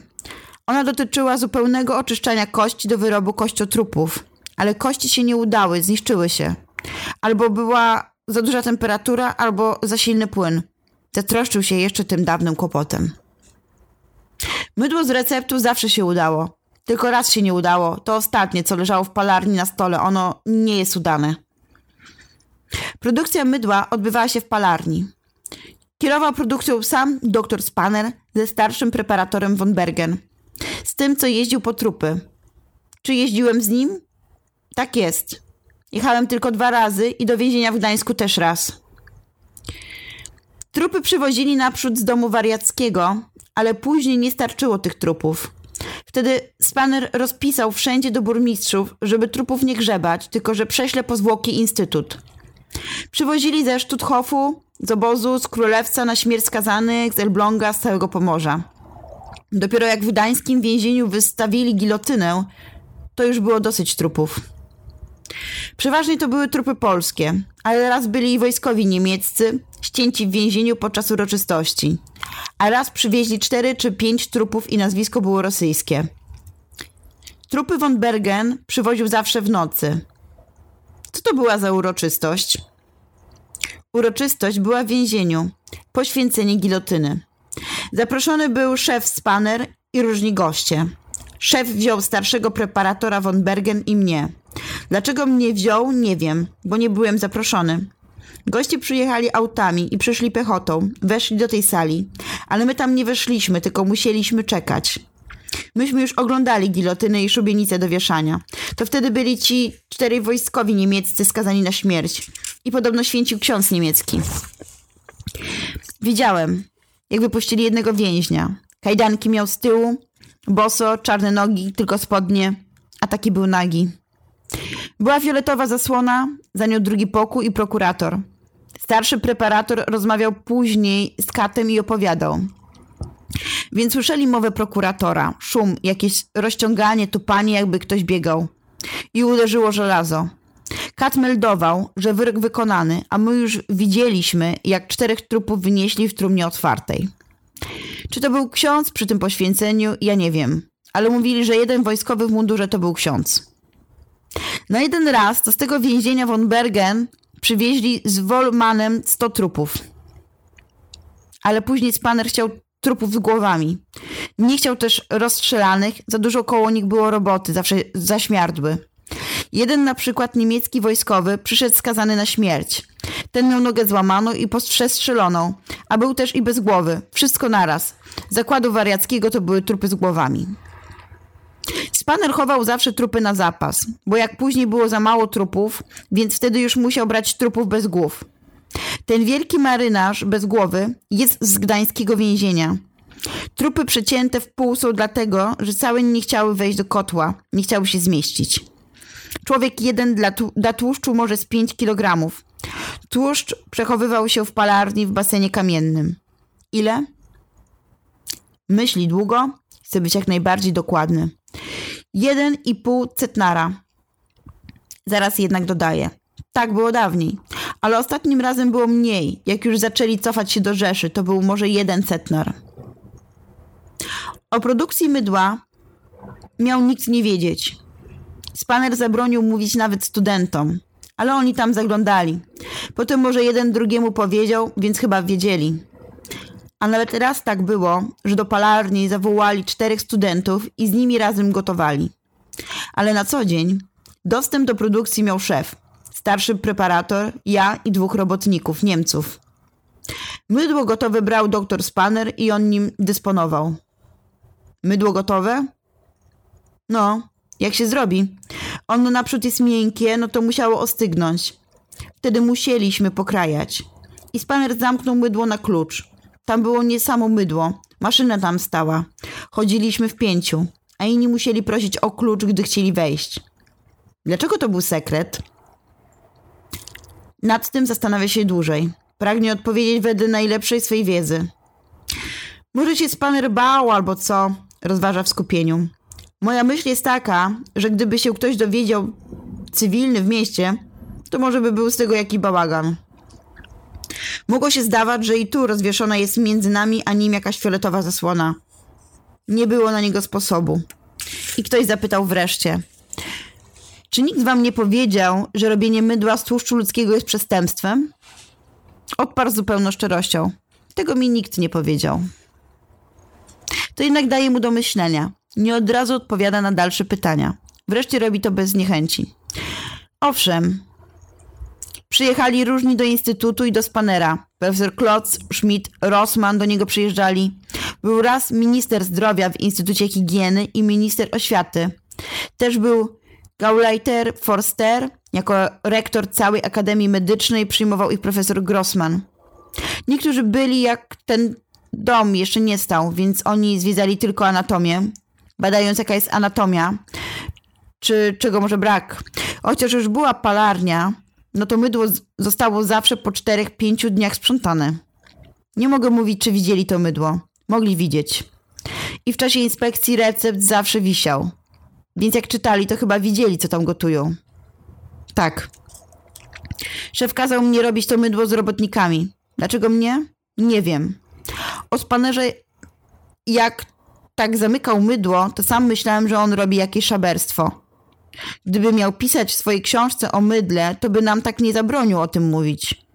Speaker 1: Ona dotyczyła zupełnego oczyszczania kości do wyrobu kościotrupów, ale kości się nie udały, zniszczyły się. Albo była za duża temperatura, albo za silny płyn. Zatroszczył się jeszcze tym dawnym kłopotem. Mydło z receptu zawsze się udało. Tylko raz się nie udało. To ostatnie, co leżało w palarni na stole. Ono nie jest udane. Produkcja mydła odbywała się w palarni. Kierował produkcją sam dr Spanner ze starszym preparatorem von Bergen. Z tym, co jeździł po trupy. Czy jeździłem z nim? Tak jest. Jechałem tylko dwa razy i do więzienia w Gdańsku też raz. Trupy przywozili naprzód z domu wariackiego, ale później nie starczyło tych trupów. Wtedy Spanner rozpisał wszędzie do burmistrzów, żeby trupów nie grzebać, tylko że prześle po zwłoki instytut. Przywozili ze Stutthofu, z obozu, z Królewca na śmierć skazanych, z Elbląga, z całego Pomorza. Dopiero jak w gdańskim więzieniu wystawili gilotynę, to już było dosyć trupów. Przeważnie to były trupy polskie, ale raz byli wojskowi niemieccy, ścięci w więzieniu podczas uroczystości. A raz przywieźli cztery czy pięć trupów i nazwisko było rosyjskie. Trupy von Bergen przywoził zawsze w nocy. Co to była za uroczystość? Uroczystość była w więzieniu. Poświęcenie gilotyny. Zaproszony był szef Spanner i różni goście. Szef wziął starszego preparatora von Bergen i mnie. Dlaczego mnie wziął, nie wiem, bo nie byłem zaproszony. Goście przyjechali autami i przyszli piechotą, weszli do tej sali, ale my tam nie weszliśmy, tylko musieliśmy czekać. Myśmy już oglądali gilotyny i szubienice do wieszania. To wtedy byli ci czterej wojskowi niemieccy skazani na śmierć. I podobno święcił ksiądz niemiecki. Widziałem, jak wypuścili jednego więźnia. Kajdanki miał z tyłu, boso, czarne nogi, tylko spodnie, a taki był nagi. Była fioletowa zasłona, za nią drugi pokój i prokurator. Starszy preparator rozmawiał później z katem i opowiadał. Więc słyszeli mowę prokuratora, szum, jakieś rozciąganie, tupanie, jakby ktoś biegał. I uderzyło żelazo. Kat meldował, że wyrok wykonany, a my już widzieliśmy, jak czterech trupów wynieśli w trumnie otwartej. Czy to był ksiądz przy tym poświęceniu? Ja nie wiem. Ale mówili, że jeden wojskowy w mundurze to był ksiądz. Na jeden raz to z tego więzienia von Bergen przywieźli z Wolmanem 100 trupów. Ale później Spanner chciał trupów z głowami. Nie chciał też rozstrzelanych, za dużo koło nich było roboty, zawsze zaśmiardły. Jeden na przykład niemiecki wojskowy przyszedł skazany na śmierć. Ten miał nogę złamaną i postrzeloną, a był też i bez głowy. Wszystko naraz. Zakładu wariackiego to były trupy z głowami. Spanner chował zawsze trupy na zapas, bo jak później było za mało trupów, więc wtedy już musiał brać trupów bez głów. Ten wielki marynarz bez głowy jest z gdańskiego więzienia. Trupy przecięte w pół są dlatego, że całe nie chciały wejść do kotła, nie chciały się zmieścić. Człowiek jeden dla, dla tłuszczu może z 5 kg. Tłuszcz przechowywał się w palarni w basenie kamiennym. Ile? Myśli długo, chce być jak najbardziej dokładny. 1,5 cetnara. Zaraz jednak dodaję. Tak było dawniej. Ale ostatnim razem było mniej. Jak już zaczęli cofać się do Rzeszy, to był może jeden cetnar. O produkcji mydła miał nikt nie wiedzieć. Spaner zabronił mówić nawet studentom, ale oni tam zaglądali. Potem może jeden drugiemu powiedział, więc chyba wiedzieli. A nawet raz tak było, że do palarni zawołali czterech studentów i z nimi razem gotowali. Ale na co dzień dostęp do produkcji miał szef, starszy preparator, ja i dwóch robotników, Niemców. Mydło gotowe brał doktor Spanner i on nim dysponował. Mydło gotowe? No, jak się zrobi? Ono naprzód jest miękkie, no to musiało ostygnąć. Wtedy musieliśmy pokrajać. I Spanner zamknął mydło na klucz. Tam było nie samo mydło. Maszyna tam stała. Chodziliśmy w pięciu, a inni musieli prosić o klucz, gdy chcieli wejść. Dlaczego to był sekret? Nad tym zastanawia się dłużej. Pragnie odpowiedzieć wedle najlepszej swej wiedzy. Może się Spanner bał albo co? Rozważa w skupieniu. Moja myśl jest taka, że gdyby się ktoś dowiedział cywilny w mieście, to może by był z tego jaki bałagan. Mogło się zdawać, że i tu rozwieszona jest między nami a nim jakaś fioletowa zasłona. Nie było na niego sposobu. I ktoś zapytał wreszcie: Czy nikt wam nie powiedział, że robienie mydła z tłuszczu ludzkiego jest przestępstwem? Odparł zupełną szczerością. Tego mi nikt nie powiedział. To jednak daje mu do myślenia. Nie od razu odpowiada na dalsze pytania. Wreszcie robi to bez niechęci. Owszem, przyjechali różni do instytutu i do Spanera. Profesor Klotz, Schmidt, Rossmann do niego przyjeżdżali. Był raz minister zdrowia w Instytucie Higieny i minister oświaty. Też był Gauleiter Forster, jako rektor całej Akademii Medycznej przyjmował ich profesor Grossman. Niektórzy byli jak ten dom jeszcze nie stał, więc oni zwiedzali tylko anatomię, badając jaka jest anatomia, czy czego może brak. Chociaż już była palarnia, no to mydło zostało zawsze po czterech, pięciu dniach sprzątane. Nie mogę mówić, czy widzieli to mydło. Mogli widzieć. I w czasie inspekcji recept zawsze wisiał. Więc jak czytali, to chyba widzieli, co tam gotują. Tak. Szef kazał mnie robić to mydło z robotnikami. Dlaczego mnie? Nie wiem. O spanerze, jak tak zamykał mydło, to sam myślałem, że on robi jakieś szaberstwo. Gdyby miał pisać w swojej książce o mydle, to by nam tak nie zabronił o tym mówić.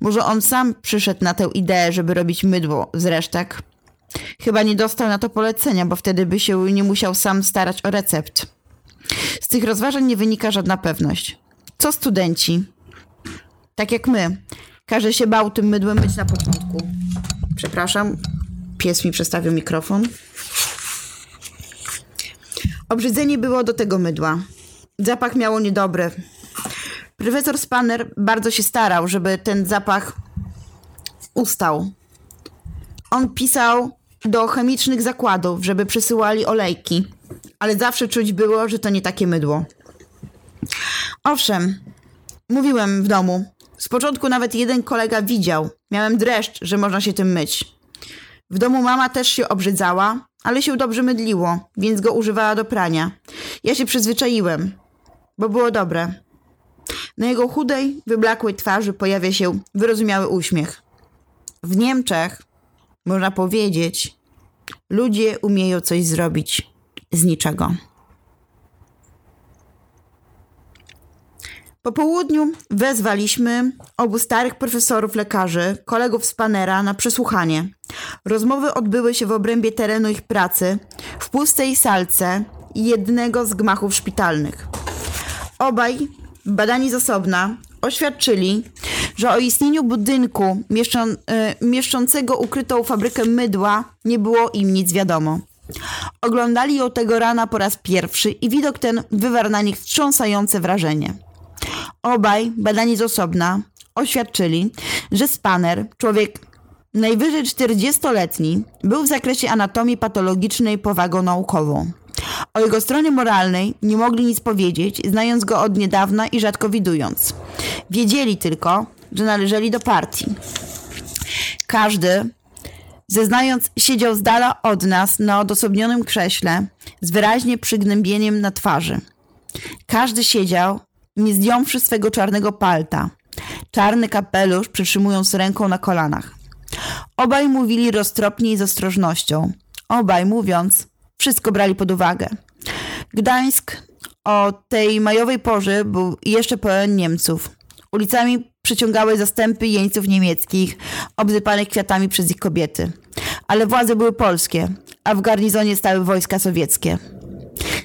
Speaker 1: Może on sam przyszedł na tę ideę, żeby robić mydło z resztek? Chyba nie dostał na to polecenia, bo wtedy by się nie musiał sam starać o recept. Z tych rozważań nie wynika żadna pewność. Co studenci? Tak jak my. Każdy się bał tym mydłem myć na początku. Przepraszam, pies mi przestawił mikrofon. Obrzydzenie było do tego mydła. Zapach miało niedobry. Profesor Spanner bardzo się starał, żeby ten zapach ustał. On pisał do chemicznych zakładów, żeby przysyłali olejki, ale zawsze czuć było, że to nie takie mydło. Owszem, mówiłem w domu. Z początku nawet jeden kolega widział. Miałem dreszcz, że można się tym myć. W domu mama też się obrzydzała, ale się dobrze mydliło, więc go używała do prania. Ja się przyzwyczaiłem, bo było dobre. Na jego chudej, wyblakłej twarzy pojawia się wyrozumiały uśmiech. W Niemczech, można powiedzieć, ludzie umieją coś zrobić z niczego. Po południu wezwaliśmy obu starych profesorów lekarzy, kolegów z Panera, na przesłuchanie. Rozmowy odbyły się w obrębie terenu ich pracy, w pustej salce jednego z gmachów szpitalnych. Obaj, badani z osobna, oświadczyli, że o istnieniu budynku mieszczą, y, mieszczącego ukrytą fabrykę mydła nie było im nic wiadomo. Oglądali ją tego rana po raz pierwszy i widok ten wywarł na nich wstrząsające wrażenie. Obaj, badani z osobna, oświadczyli, że Spanner, człowiek najwyżej 40-letni, był w zakresie anatomii patologicznej powagą naukową. O jego stronie moralnej nie mogli nic powiedzieć, znając go od niedawna i rzadko widując. Wiedzieli tylko, że należeli do partii. Każdy, zeznając, siedział z dala od nas na odosobnionym krześle z wyraźnie przygnębieniem na twarzy. Każdy siedział, nie zdjąwszy swego czarnego palta, czarny kapelusz przytrzymując ręką na kolanach. Obaj mówili roztropnie i z ostrożnością. Obaj mówiąc, wszystko brali pod uwagę. Gdańsk O tej majowej porze był jeszcze pełen Niemców. Ulicami przeciągały zastępy jeńców niemieckich, obsypanych kwiatami przez ich kobiety. Ale władze były polskie, a w garnizonie stały wojska sowieckie.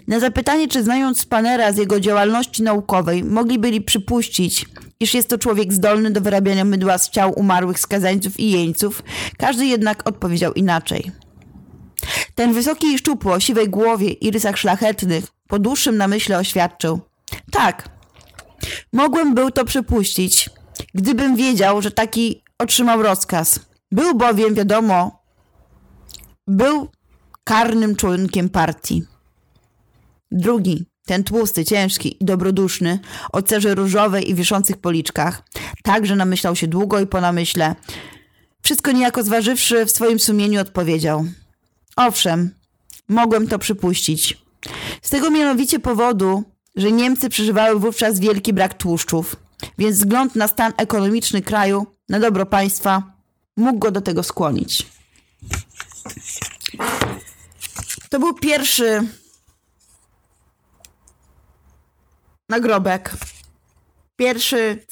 Speaker 1: Na zapytanie, czy znając Spanera z jego działalności naukowej, mogli byli przypuścić, iż jest to człowiek zdolny do wyrabiania mydła z ciał umarłych skazańców i jeńców, każdy jednak odpowiedział inaczej. Ten wysoki i szczupły o siwej głowie i rysach szlachetnych po dłuższym namyśle oświadczył. Tak, mogłem był to przypuścić, gdybym wiedział, że taki otrzymał rozkaz. Był bowiem, wiadomo, był karnym członkiem partii. Drugi, ten tłusty, ciężki i dobroduszny, o cerze różowej i wiszących policzkach, także namyślał się długo i po namyśle. Wszystko niejako zważywszy w swoim sumieniu odpowiedział. Owszem, mogłem to przypuścić. Z tego mianowicie powodu, że Niemcy przeżywały wówczas wielki brak tłuszczów, więc wzgląd na stan ekonomiczny kraju, na dobro państwa, mógł go do tego skłonić. To był pierwszy nagrobek, pierwszy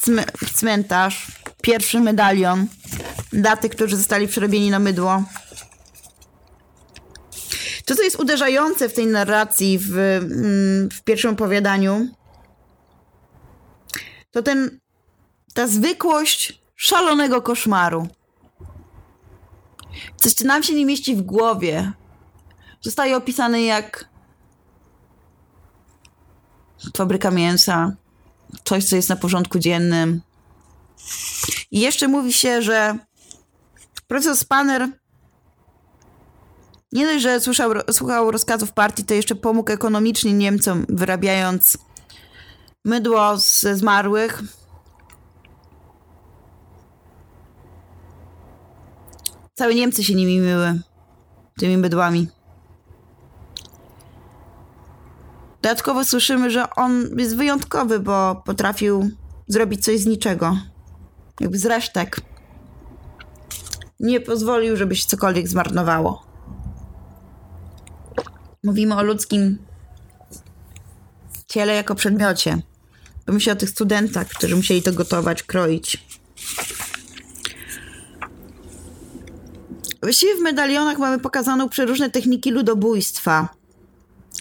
Speaker 1: cmentarz, pierwszy medalion dla tych, którzy zostali przerobieni na mydło. To, co jest uderzające w tej narracji, w, mm, w pierwszym opowiadaniu, to ten, ta zwykłość szalonego koszmaru. Coś, co nam się nie mieści w głowie, zostaje opisany jak fabryka mięsa, coś, co jest na porządku dziennym. I jeszcze mówi się, że profesor Spanner nie dość, że słyszał, słuchał rozkazów partii, to jeszcze pomógł ekonomicznie Niemcom, wyrabiając mydło ze zmarłych. Całe Niemcy się nimi myły, tymi mydłami. Dodatkowo słyszymy, że on jest wyjątkowy, bo potrafił zrobić coś z niczego. Jakby z resztek. Nie pozwolił, żeby się cokolwiek zmarnowało. Mówimy o ludzkim ciele jako przedmiocie. Pomyśl o tych studentach, którzy musieli to gotować, kroić. Właściwie w medalionach mamy pokazaną przeróżne techniki ludobójstwa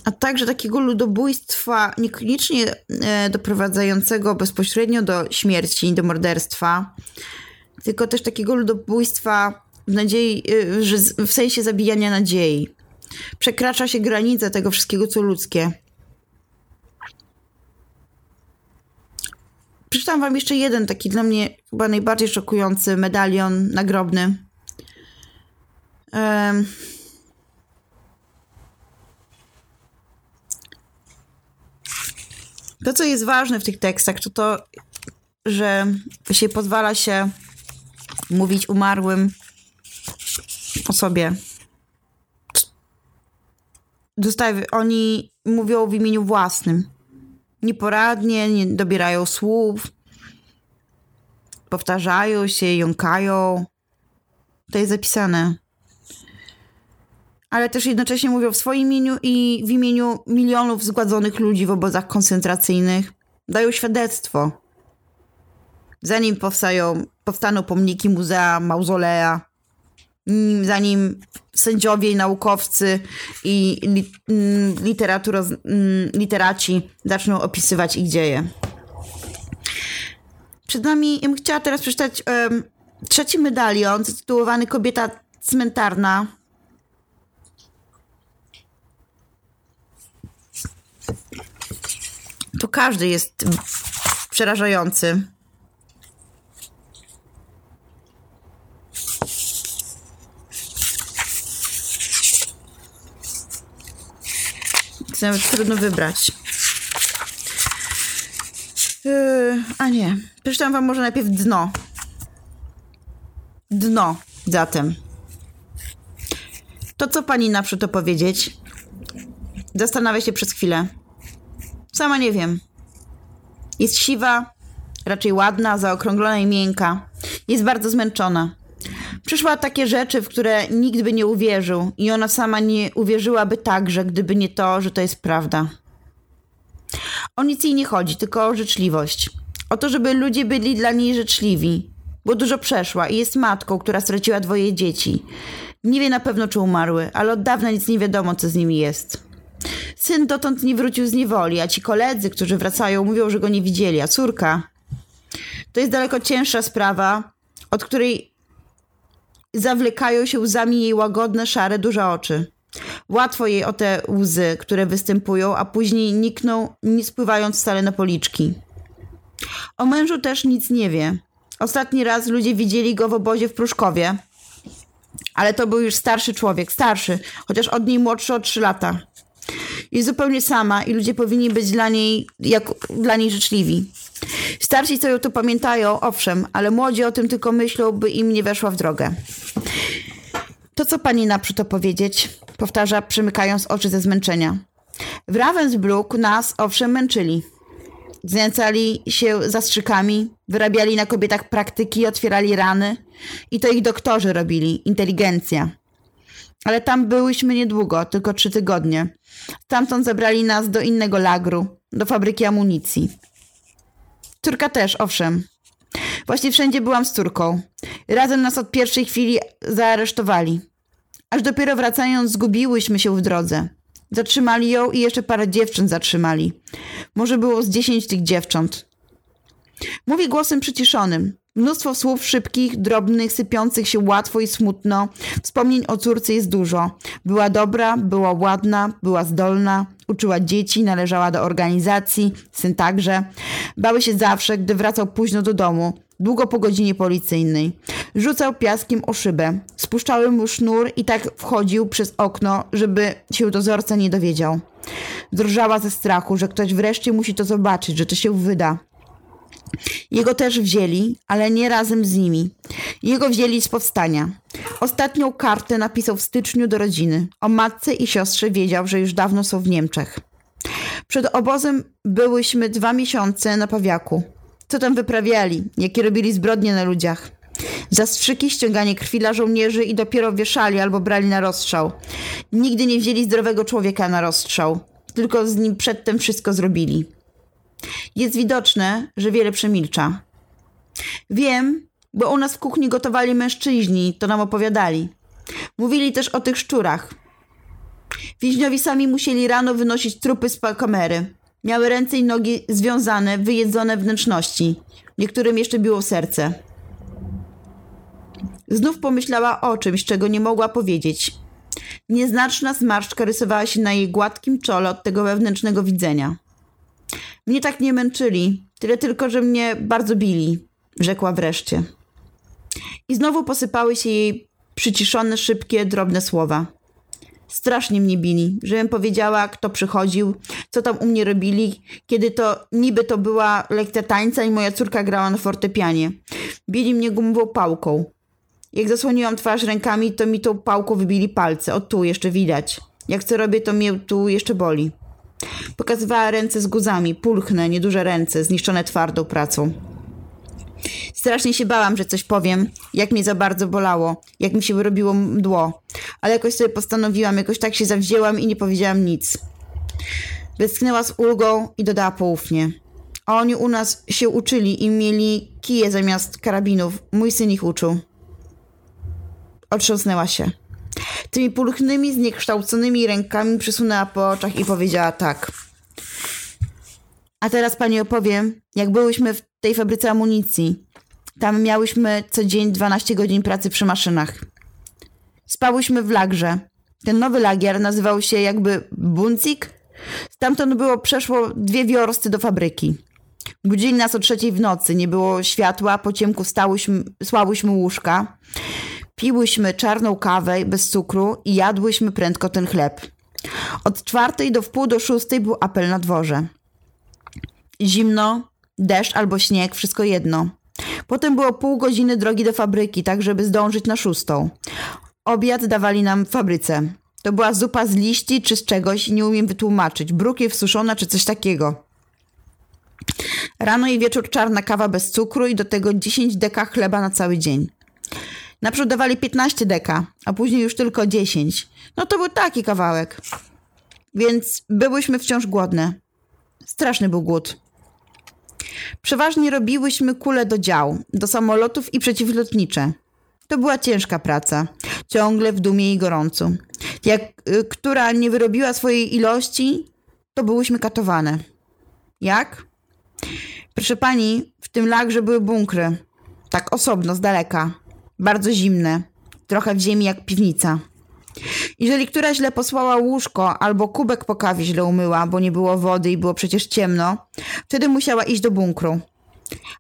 Speaker 1: a także takiego ludobójstwa niekoniecznie e, doprowadzającego bezpośrednio do śmierci, do morderstwa, tylko też takiego ludobójstwa w nadziei, e, że w sensie zabijania nadziei. Przekracza się granice tego wszystkiego, co ludzkie. Przeczytam wam jeszcze jeden taki dla mnie chyba najbardziej szokujący medalion nagrobny. Um, To, co jest ważne w tych tekstach, to to, że się pozwala się mówić umarłym o sobie. Dostaje, oni mówią w imieniu własnym. Nieporadnie, nie dobierają słów, powtarzają się, jąkają. To jest zapisane ale też jednocześnie mówią w swoim imieniu i w imieniu milionów zgładzonych ludzi w obozach koncentracyjnych. Dają świadectwo. Zanim powstają, powstaną pomniki, muzea, mauzolea, zanim sędziowie i naukowcy i mm, mm, literaci zaczną opisywać ich dzieje. Przed nami, ja bym chciała teraz przeczytać um, trzeci medalion zatytułowany Kobieta cmentarna Tu każdy jest przerażający. Nawet trudno wybrać. Yy, a nie. Przeczytam wam może najpierw dno. Dno zatem. To co pani naprzód to powiedzieć? Zastanawia się przez chwilę. Sama nie wiem. Jest siwa, raczej ładna, zaokrąglona i miękka. Jest bardzo zmęczona. Przyszła takie rzeczy, w które nikt by nie uwierzył, i ona sama nie uwierzyłaby także, gdyby nie to, że to jest prawda. O nic jej nie chodzi, tylko o życzliwość. O to, żeby ludzie byli dla niej życzliwi. Bo dużo przeszła i jest matką, która straciła dwoje dzieci. Nie wie na pewno, czy umarły, ale od dawna nic nie wiadomo, co z nimi jest. Syn dotąd nie wrócił z niewoli, a ci koledzy, którzy wracają, mówią, że go nie widzieli, a córka. To jest daleko cięższa sprawa, od której zawlekają się łzami jej łagodne, szare, duże oczy. Łatwo jej o te łzy, które występują, a później nikną, nie spływając wcale na policzki. O mężu też nic nie wie. Ostatni raz ludzie widzieli go w obozie w Pruszkowie, ale to był już starszy człowiek, starszy, chociaż od niej młodszy o trzy lata. Jest zupełnie sama i ludzie powinni być dla niej, jak, dla niej życzliwi. Starsi ją tu pamiętają, owszem, ale młodzi o tym tylko myślą, by im nie weszła w drogę. To co pani naprzód opowiedzieć? Powtarza, przymykając oczy ze zmęczenia. W Ravensbrück nas, owszem, męczyli. Znęcali się zastrzykami, wyrabiali na kobietach praktyki, otwierali rany. I to ich doktorzy robili, inteligencja. Ale tam byłyśmy niedługo, tylko trzy tygodnie. Stamtąd zabrali nas do innego lagru, do fabryki amunicji. Córka też, owszem. Właśnie wszędzie byłam z córką. Razem nas od pierwszej chwili zaaresztowali. Aż dopiero wracając zgubiłyśmy się w drodze. Zatrzymali ją i jeszcze parę dziewcząt zatrzymali. Może było z dziesięć tych dziewcząt. Mówi głosem przyciszonym. Mnóstwo słów szybkich, drobnych, sypiących się łatwo i smutno. Wspomnień o córce jest dużo. Była dobra, była ładna, była zdolna, uczyła dzieci, należała do organizacji, syn także. Bały się zawsze, gdy wracał późno do domu, długo po godzinie policyjnej. Rzucał piaskiem o szybę. Spuszczały mu sznur i tak wchodził przez okno, żeby się dozorca nie dowiedział. Drżała ze strachu, że ktoś wreszcie musi to zobaczyć, że to się wyda. Jego też wzięli, ale nie razem z nimi. Jego wzięli z powstania. Ostatnią kartę napisał w styczniu do rodziny. O matce i siostrze wiedział, że już dawno są w Niemczech. Przed obozem byłyśmy dwa miesiące na pawiaku. Co tam wyprawiali? Jakie robili zbrodnie na ludziach? Zastrzyki, ściąganie krwi dla żołnierzy i dopiero wieszali albo brali na rozstrzał. Nigdy nie wzięli zdrowego człowieka na rozstrzał. Tylko z nim przedtem wszystko zrobili. Jest widoczne, że wiele przemilcza. Wiem, bo u nas w kuchni gotowali mężczyźni, to nam opowiadali. Mówili też o tych szczurach. Więźniowi sami musieli rano wynosić trupy z kamery. Miały ręce i nogi związane, wyjedzone wnętrzności. Niektórym jeszcze biło serce. Znów pomyślała o czymś, czego nie mogła powiedzieć. Nieznaczna zmarszczka rysowała się na jej gładkim czole od tego wewnętrznego widzenia. Mnie tak nie męczyli, tyle tylko, że mnie bardzo bili, rzekła wreszcie. I znowu posypały się jej przyciszone, szybkie, drobne słowa. Strasznie mnie bili, żebym powiedziała, kto przychodził, co tam u mnie robili, kiedy to niby to była lekcja tańca i moja córka grała na fortepianie. Bili mnie gumową pałką. Jak zasłoniłam twarz rękami, to mi tą pałką wybili palce. O tu jeszcze widać. Jak co robię, to mnie tu jeszcze boli. Pokazywała ręce z guzami, pulchne, nieduże ręce, zniszczone twardą pracą. Strasznie się bałam, że coś powiem, jak mnie za bardzo bolało, jak mi się wyrobiło mdło, ale jakoś sobie postanowiłam, jakoś tak się zawzięłam i nie powiedziałam nic. Westchnęła z ulgą i dodała poufnie. Oni u nas się uczyli i mieli kije zamiast karabinów. Mój syn ich uczył. Otrząsnęła się. Tymi pulchnymi, zniekształconymi rękami przysunęła po oczach i powiedziała tak. A teraz pani opowiem, jak byłyśmy w tej fabryce amunicji. Tam miałyśmy co dzień 12 godzin pracy przy maszynach. Spałyśmy w lagrze. Ten nowy lagier nazywał się jakby Bunzik. Stamtąd było przeszło dwie wiorsty do fabryki. Budzili nas o trzeciej w nocy, nie było światła, po ciemku stałyśmy, słałyśmy łóżka. Piłyśmy czarną kawę bez cukru i jadłyśmy prędko ten chleb. Od czwartej do wpół do szóstej był apel na dworze. Zimno, deszcz albo śnieg, wszystko jedno. Potem było pół godziny drogi do fabryki, tak żeby zdążyć na szóstą. Obiad dawali nam w fabryce. To była zupa z liści czy z czegoś, nie umiem wytłumaczyć. Brukiew suszona czy coś takiego. Rano i wieczór czarna kawa bez cukru i do tego 10 deka chleba na cały dzień. Naprzód dawali 15 deka, a później już tylko 10. No to był taki kawałek. Więc byłyśmy wciąż głodne. Straszny był głód. Przeważnie robiłyśmy kule do dział, do samolotów i przeciwlotnicze. To była ciężka praca, ciągle w dumie i gorącu. Jak y, która nie wyrobiła swojej ilości, to byłyśmy katowane. Jak? Proszę pani, w tym lagrze były bunkry. Tak osobno, z daleka. Bardzo zimne. Trochę w ziemi jak piwnica. Jeżeli która źle posłała łóżko albo kubek po kawie źle umyła, bo nie było wody i było przecież ciemno, wtedy musiała iść do bunkru.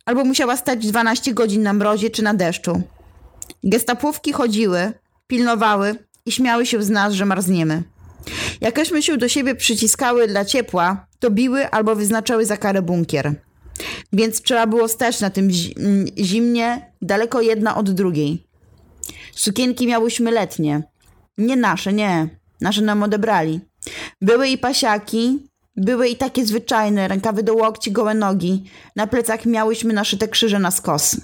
Speaker 1: Albo musiała stać 12 godzin na mrozie czy na deszczu. Gestapówki chodziły, pilnowały i śmiały się z nas, że marzniemy. Jakeśmy się do siebie przyciskały dla ciepła, to biły albo wyznaczały za karę bunkier. Więc trzeba było stać na tym zimnie, daleko jedna od drugiej. Sukienki miałyśmy letnie. Nie nasze, nie. Nasze nam odebrali. Były i pasiaki, były i takie zwyczajne, rękawy do łokci, gołe nogi. Na plecach miałyśmy naszyte krzyże na skos.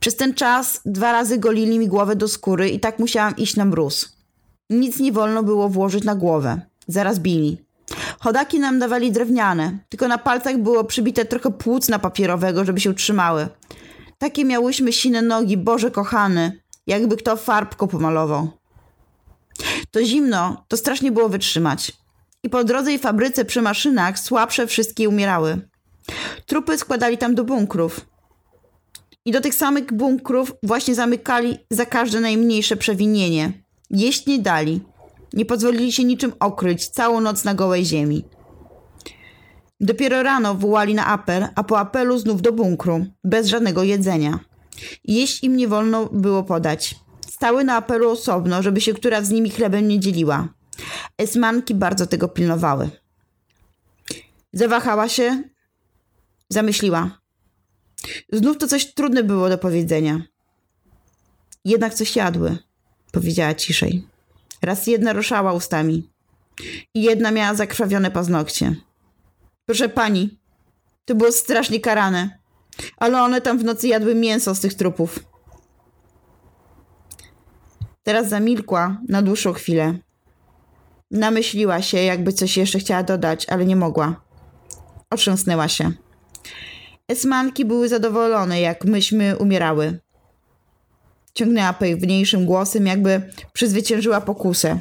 Speaker 1: Przez ten czas dwa razy golili mi głowę do skóry i tak musiałam iść na mróz. Nic nie wolno było włożyć na głowę. Zaraz bili. Chodaki nam dawali drewniane, tylko na palcach było przybite trochę płócna papierowego, żeby się trzymały. Takie miałyśmy sine nogi, Boże kochany, jakby kto farbką pomalował. To zimno, to strasznie było wytrzymać. I po drodze i fabryce przy maszynach słabsze wszystkie umierały. Trupy składali tam do bunkrów. I do tych samych bunkrów właśnie zamykali za każde najmniejsze przewinienie. Jeść nie dali. Nie pozwolili się niczym okryć całą noc na gołej ziemi. Dopiero rano wołali na apel, a po apelu znów do bunkru, bez żadnego jedzenia. Jeść im nie wolno było podać. Stały na apelu osobno, żeby się która z nimi chlebem nie dzieliła. Esmanki bardzo tego pilnowały. Zawahała się, zamyśliła. Znów to coś trudne było do powiedzenia. Jednak coś jadły, powiedziała ciszej. Raz jedna ruszała ustami i jedna miała zakrwawione paznokcie. Proszę pani, to było strasznie karane, ale one tam w nocy jadły mięso z tych trupów. Teraz zamilkła na dłuższą chwilę. Namyśliła się, jakby coś jeszcze chciała dodać, ale nie mogła. Otrząsnęła się. Esmanki były zadowolone, jak myśmy umierały. Ciągnęła pewniejszym głosem, jakby przezwyciężyła pokusę.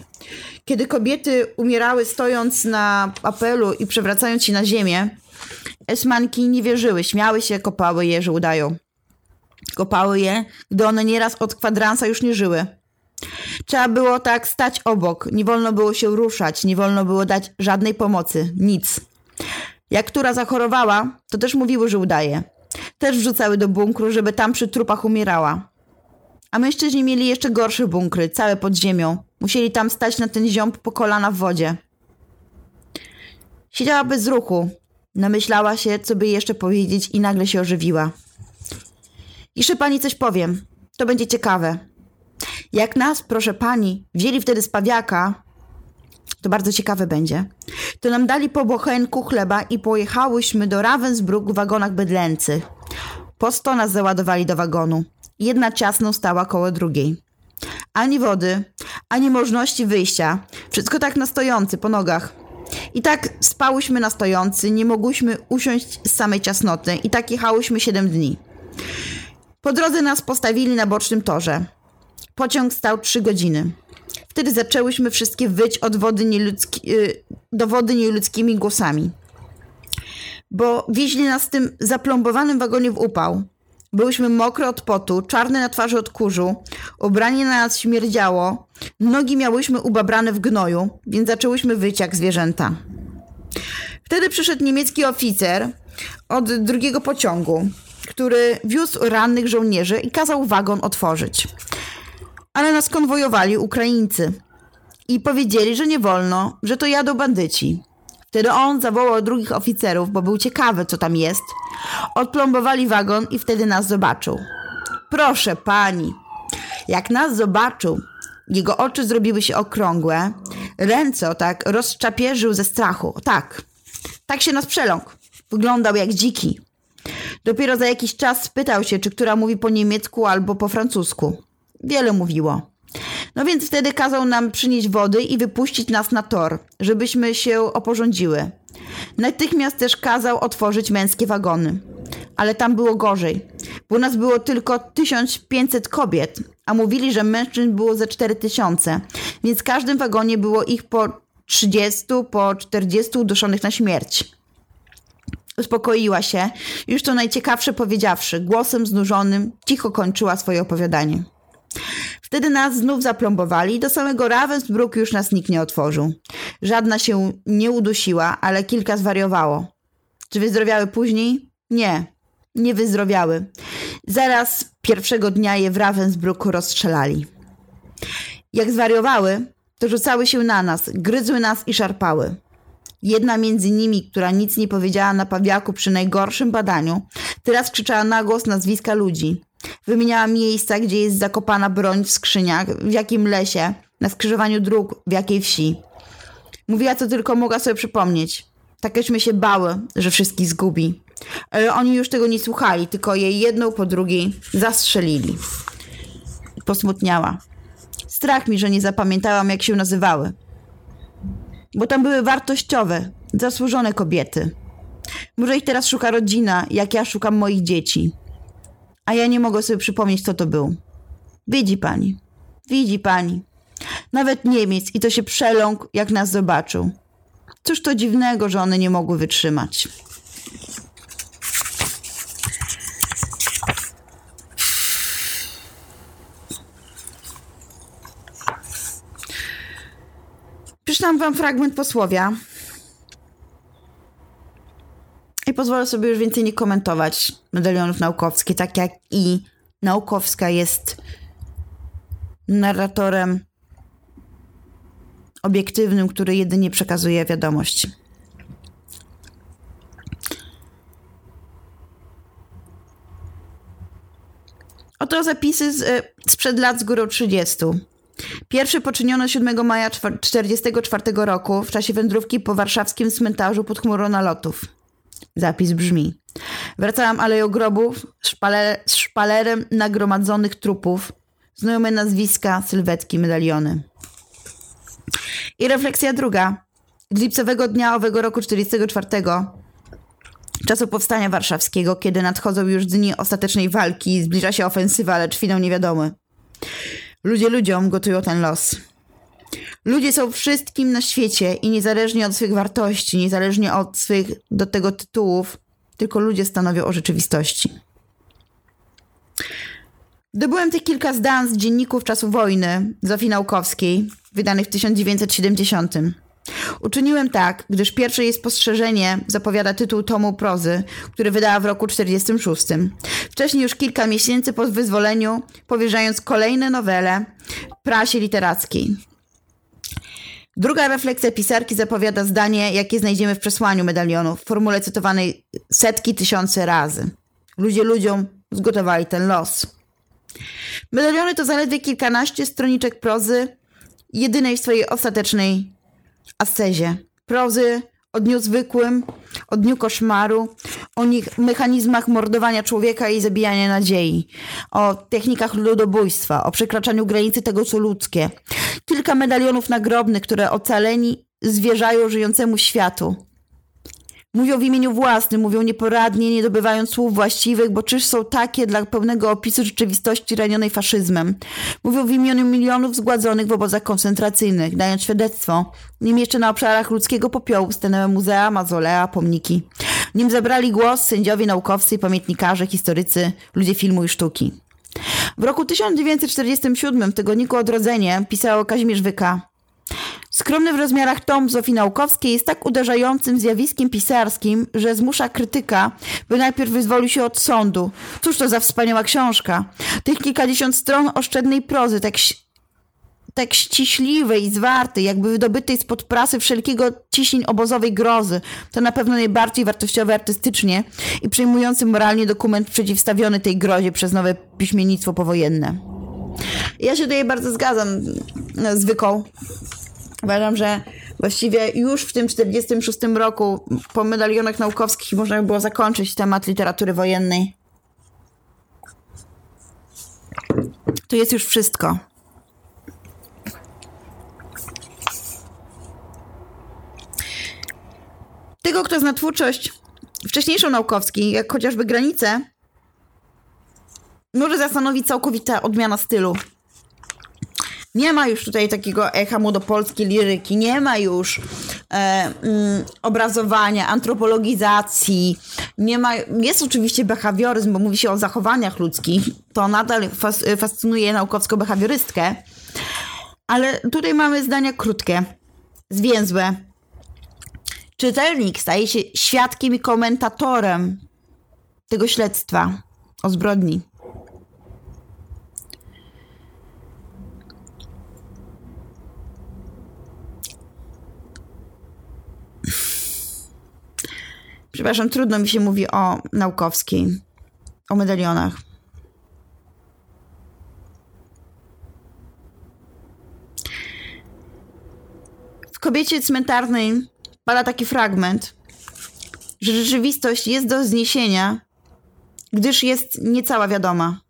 Speaker 1: Kiedy kobiety umierały stojąc na apelu i przewracając się na ziemię, esmanki nie wierzyły, śmiały się, kopały je, że udają. Kopały je, gdy one nieraz od kwadransa już nie żyły. Trzeba było tak stać obok, nie wolno było się ruszać, nie wolno było dać żadnej pomocy, nic. Jak która zachorowała, to też mówiły, że udaje. Też wrzucały do bunkru, żeby tam przy trupach umierała. A mężczyźni mieli jeszcze gorsze bunkry, całe pod ziemią. Musieli tam stać na ten ziąb po kolana w wodzie. Siedziała bez ruchu. Namyślała się, co by jeszcze powiedzieć i nagle się ożywiła. Jeszcze pani coś powiem. To będzie ciekawe. Jak nas, proszę pani, wzięli wtedy z pawiaka, to bardzo ciekawe będzie, to nam dali po bochenku chleba i pojechałyśmy do Ravensbrück w wagonach bydlęcych. Po sto nas załadowali do wagonu. Jedna ciasno stała koło drugiej. Ani wody, ani możliwości wyjścia. Wszystko tak na stojący, po nogach. I tak spałyśmy na stojący, nie mogłyśmy usiąść z samej ciasnoty i tak jechałyśmy siedem dni. Po drodze nas postawili na bocznym torze. Pociąg stał trzy godziny. Wtedy zaczęłyśmy wszystkie wyć od wody nieludzki, y, do wody nieludzkimi głosami. Bo wieźli nas w tym zaplombowanym wagonie w upał. Byłyśmy mokre od potu, czarne na twarzy od kurzu, ubranie na nas śmierdziało, nogi miałyśmy ubabrane w gnoju, więc zaczęłyśmy wyć jak zwierzęta. Wtedy przyszedł niemiecki oficer od drugiego pociągu, który wiózł rannych żołnierzy i kazał wagon otworzyć. Ale nas konwojowali Ukraińcy i powiedzieli, że nie wolno, że to jadą bandyci. Wtedy on zawołał drugich oficerów, bo był ciekawy, co tam jest. Odplombowali wagon i wtedy nas zobaczył. Proszę pani, jak nas zobaczył, jego oczy zrobiły się okrągłe, ręce tak rozczapierzył ze strachu. Tak, tak się nas przeląkł. Wyglądał jak dziki. Dopiero za jakiś czas spytał się, czy która mówi po niemiecku albo po francusku. Wiele mówiło. No więc wtedy kazał nam przynieść wody i wypuścić nas na tor, żebyśmy się oporządziły. Natychmiast też kazał otworzyć męskie wagony. Ale tam było gorzej. Bo nas było tylko 1500 kobiet, a mówili, że mężczyzn było ze 4000, więc w każdym wagonie było ich po 30, po 40 uduszonych na śmierć. Uspokoiła się, już to najciekawsze powiedziawszy, głosem znużonym, cicho kończyła swoje opowiadanie. Wtedy nas znów zaplombowali do samego Ravensbrück już nas nikt nie otworzył. Żadna się nie udusiła, ale kilka zwariowało. Czy wyzdrowiały później? Nie, nie wyzdrowiały. Zaraz pierwszego dnia je w Ravensbrück rozstrzelali. Jak zwariowały, to rzucały się na nas, gryzły nas i szarpały. Jedna między nimi, która nic nie powiedziała na pawiaku przy najgorszym badaniu, teraz krzyczała na głos nazwiska ludzi. Wymieniała miejsca, gdzie jest zakopana broń w skrzyniach, w jakim lesie, na skrzyżowaniu dróg, w jakiej wsi. Mówiła, co tylko mogła sobie przypomnieć. Takeśmy się bały, że wszystkich zgubi. Ale oni już tego nie słuchali, tylko jej jedną po drugiej zastrzelili. Posmutniała. Strach mi, że nie zapamiętałam, jak się nazywały. Bo tam były wartościowe, zasłużone kobiety. Może ich teraz szuka rodzina, jak ja szukam moich dzieci. A ja nie mogę sobie przypomnieć, kto to był. Widzi pani. Widzi pani. Nawet Niemiec i to się przeląkł, jak nas zobaczył. Cóż to dziwnego, że one nie mogły wytrzymać. Przeczytam wam fragment posłowia. I pozwolę sobie już więcej nie komentować medalionów naukowskich, tak jak i naukowska jest narratorem obiektywnym, który jedynie przekazuje wiadomość. Oto zapisy z, sprzed lat z górą 30. Pierwszy poczyniono 7 maja 1944 roku w czasie wędrówki po warszawskim cmentarzu pod chmurą nalotów. Zapis brzmi. Wracałam aleją grobów szpale, z szpalerem nagromadzonych trupów, znajome nazwiska, sylwetki, medaliony. I refleksja druga. Z lipcowego dnia owego roku 44, czasu powstania warszawskiego, kiedy nadchodzą już dni ostatecznej walki, zbliża się ofensywa, lecz finał niewiadomy. Ludzie ludziom gotują ten los. Ludzie są wszystkim na świecie i niezależnie od swych wartości, niezależnie od swych do tego tytułów, tylko ludzie stanowią o rzeczywistości. Dobyłem tych kilka zdań z dzienników czasu wojny Zofii Naukowskiej, wydanych w 1970. Uczyniłem tak, gdyż pierwsze jej spostrzeżenie zapowiada tytuł tomu prozy, który wydała w roku 46. Wcześniej już kilka miesięcy po wyzwoleniu, powierzając kolejne nowele prasie literackiej. Druga refleksja pisarki zapowiada zdanie, jakie znajdziemy w przesłaniu medalionu, w formule cytowanej setki tysiące razy. Ludzie ludziom zgotowali ten los. Medaliony to zaledwie kilkanaście stroniczek prozy, jedynej w swojej ostatecznej ascezie. Prozy o dniu zwykłym, o dniu koszmaru, o nich, mechanizmach mordowania człowieka i zabijania nadziei, o technikach ludobójstwa, o przekraczaniu granicy tego, co ludzkie. Kilka medalionów nagrobnych, które ocaleni zwierzają żyjącemu światu. Mówią w imieniu własnym, mówią nieporadnie, nie dobywając słów właściwych, bo czyż są takie dla pełnego opisu rzeczywistości ranionej faszyzmem. Mówią w imieniu milionów zgładzonych w obozach koncentracyjnych, dając świadectwo. Nim jeszcze na obszarach ludzkiego popiołu stanęły muzea, mazolea, pomniki. Nim zabrali głos sędziowie, naukowcy, pamiętnikarze, historycy, ludzie filmu i sztuki. W roku 1947 w tygodniku Odrodzenie pisał Kazimierz Wyka. Skromny w rozmiarach tom Zofii Naukowskiej jest tak uderzającym zjawiskiem pisarskim, że zmusza krytyka, by najpierw wyzwolił się od sądu. Cóż to za wspaniała książka. Tych kilkadziesiąt stron oszczędnej prozy, tak, tak ściśliwej i zwartej, jakby wydobytej spod prasy wszelkiego ciśnień obozowej grozy. To na pewno najbardziej wartościowy artystycznie i przejmujący moralnie dokument przeciwstawiony tej grozie przez nowe piśmiennictwo powojenne. Ja się tutaj bardzo zgadzam z Wyką. Uważam, że właściwie już w tym 46 roku po medalionach naukowskich można by było zakończyć temat literatury wojennej. To jest już wszystko. tego, kto zna twórczość wcześniejszą naukowskiej, jak chociażby granice, może zastanowić całkowita odmiana stylu. Nie ma już tutaj takiego echa młodopolskiej liryki, nie ma już e, mm, obrazowania, antropologizacji, nie ma, jest oczywiście behawioryzm, bo mówi się o zachowaniach ludzkich, to nadal fas, fascynuje naukowsko-behawiorystkę, ale tutaj mamy zdania krótkie, zwięzłe. Czytelnik staje się świadkiem i komentatorem tego śledztwa o zbrodni. Przepraszam, trudno mi się mówi o naukowskiej, o medalionach. W kobiecie cmentarnej pada taki fragment, że rzeczywistość jest do zniesienia, gdyż jest niecała wiadoma.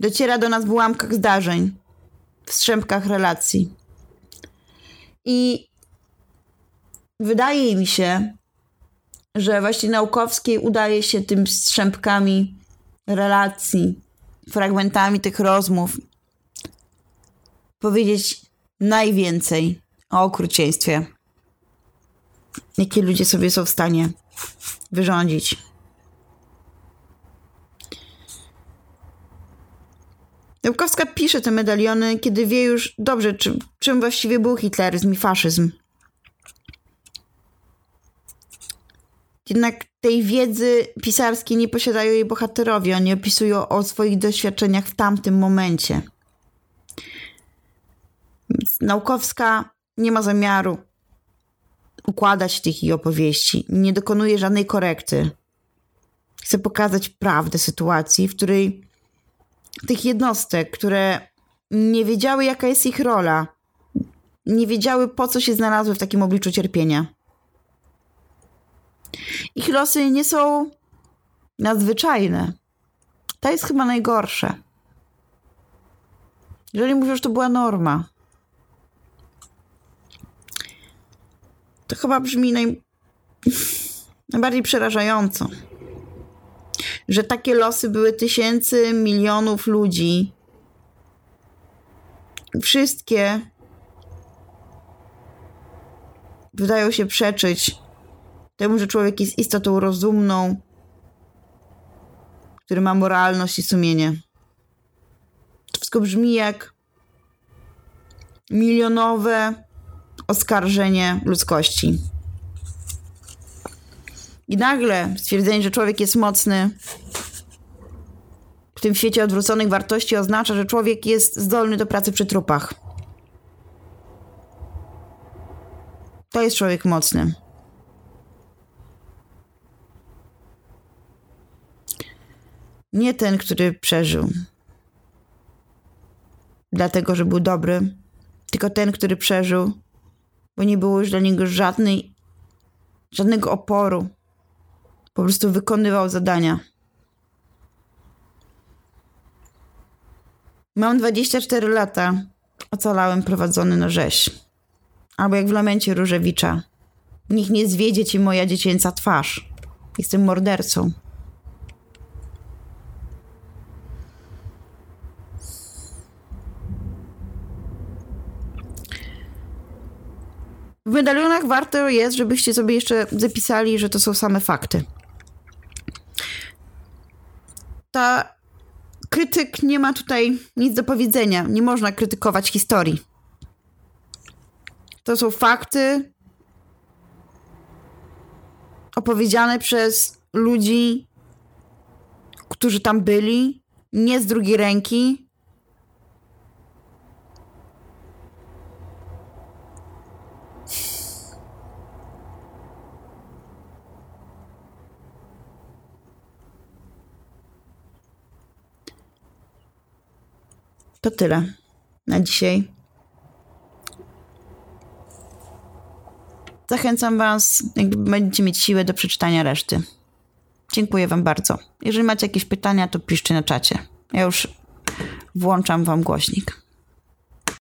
Speaker 1: Dociera do nas w ułamkach zdarzeń, w strzępkach relacji. I wydaje mi się, że właśnie naukowskiej udaje się tym strzępkami relacji, fragmentami tych rozmów powiedzieć najwięcej o okrucieństwie, jakie ludzie sobie są w stanie wyrządzić. Naukowska pisze te medaliony, kiedy wie już dobrze, czym, czym właściwie był hitleryzm i faszyzm. Jednak tej wiedzy pisarskiej nie posiadają jej bohaterowie. Oni opisują o swoich doświadczeniach w tamtym momencie. Naukowska nie ma zamiaru układać tych jej opowieści. Nie dokonuje żadnej korekty. Chce pokazać prawdę sytuacji, w której tych jednostek, które nie wiedziały, jaka jest ich rola, nie wiedziały, po co się znalazły w takim obliczu cierpienia ich losy nie są nadzwyczajne. To jest chyba najgorsze. Jeżeli mówisz, że to była norma, to chyba brzmi naj... najbardziej przerażająco. Że takie losy były tysięcy, milionów ludzi. Wszystkie wydają się przeczyć temu, że człowiek jest istotą rozumną, który ma moralność i sumienie. To wszystko brzmi jak milionowe oskarżenie ludzkości. I nagle stwierdzenie, że człowiek jest mocny, w tym świecie odwróconych wartości oznacza, że człowiek jest zdolny do pracy przy trupach. To jest człowiek mocny. Nie ten, który przeżył. Dlatego, że był dobry, tylko ten, który przeżył, bo nie było już dla niego żadnej, żadnego oporu. Po prostu wykonywał zadania. Mam 24 lata. Ocalałem prowadzony na rzeź. Albo jak w lamencie Różewicza. Niech nie zwiedzie ci moja dziecięca twarz. Jestem mordercą. W medalionach warto jest, żebyście sobie jeszcze zapisali, że to są same fakty. Ta krytyk nie ma tutaj nic do powiedzenia. Nie można krytykować historii. To są fakty opowiedziane przez ludzi, którzy tam byli, nie z drugiej ręki, To tyle na dzisiaj. Zachęcam Was, jak będziecie mieć siłę do przeczytania reszty. Dziękuję Wam bardzo. Jeżeli macie jakieś pytania, to piszcie na czacie. Ja już włączam Wam głośnik.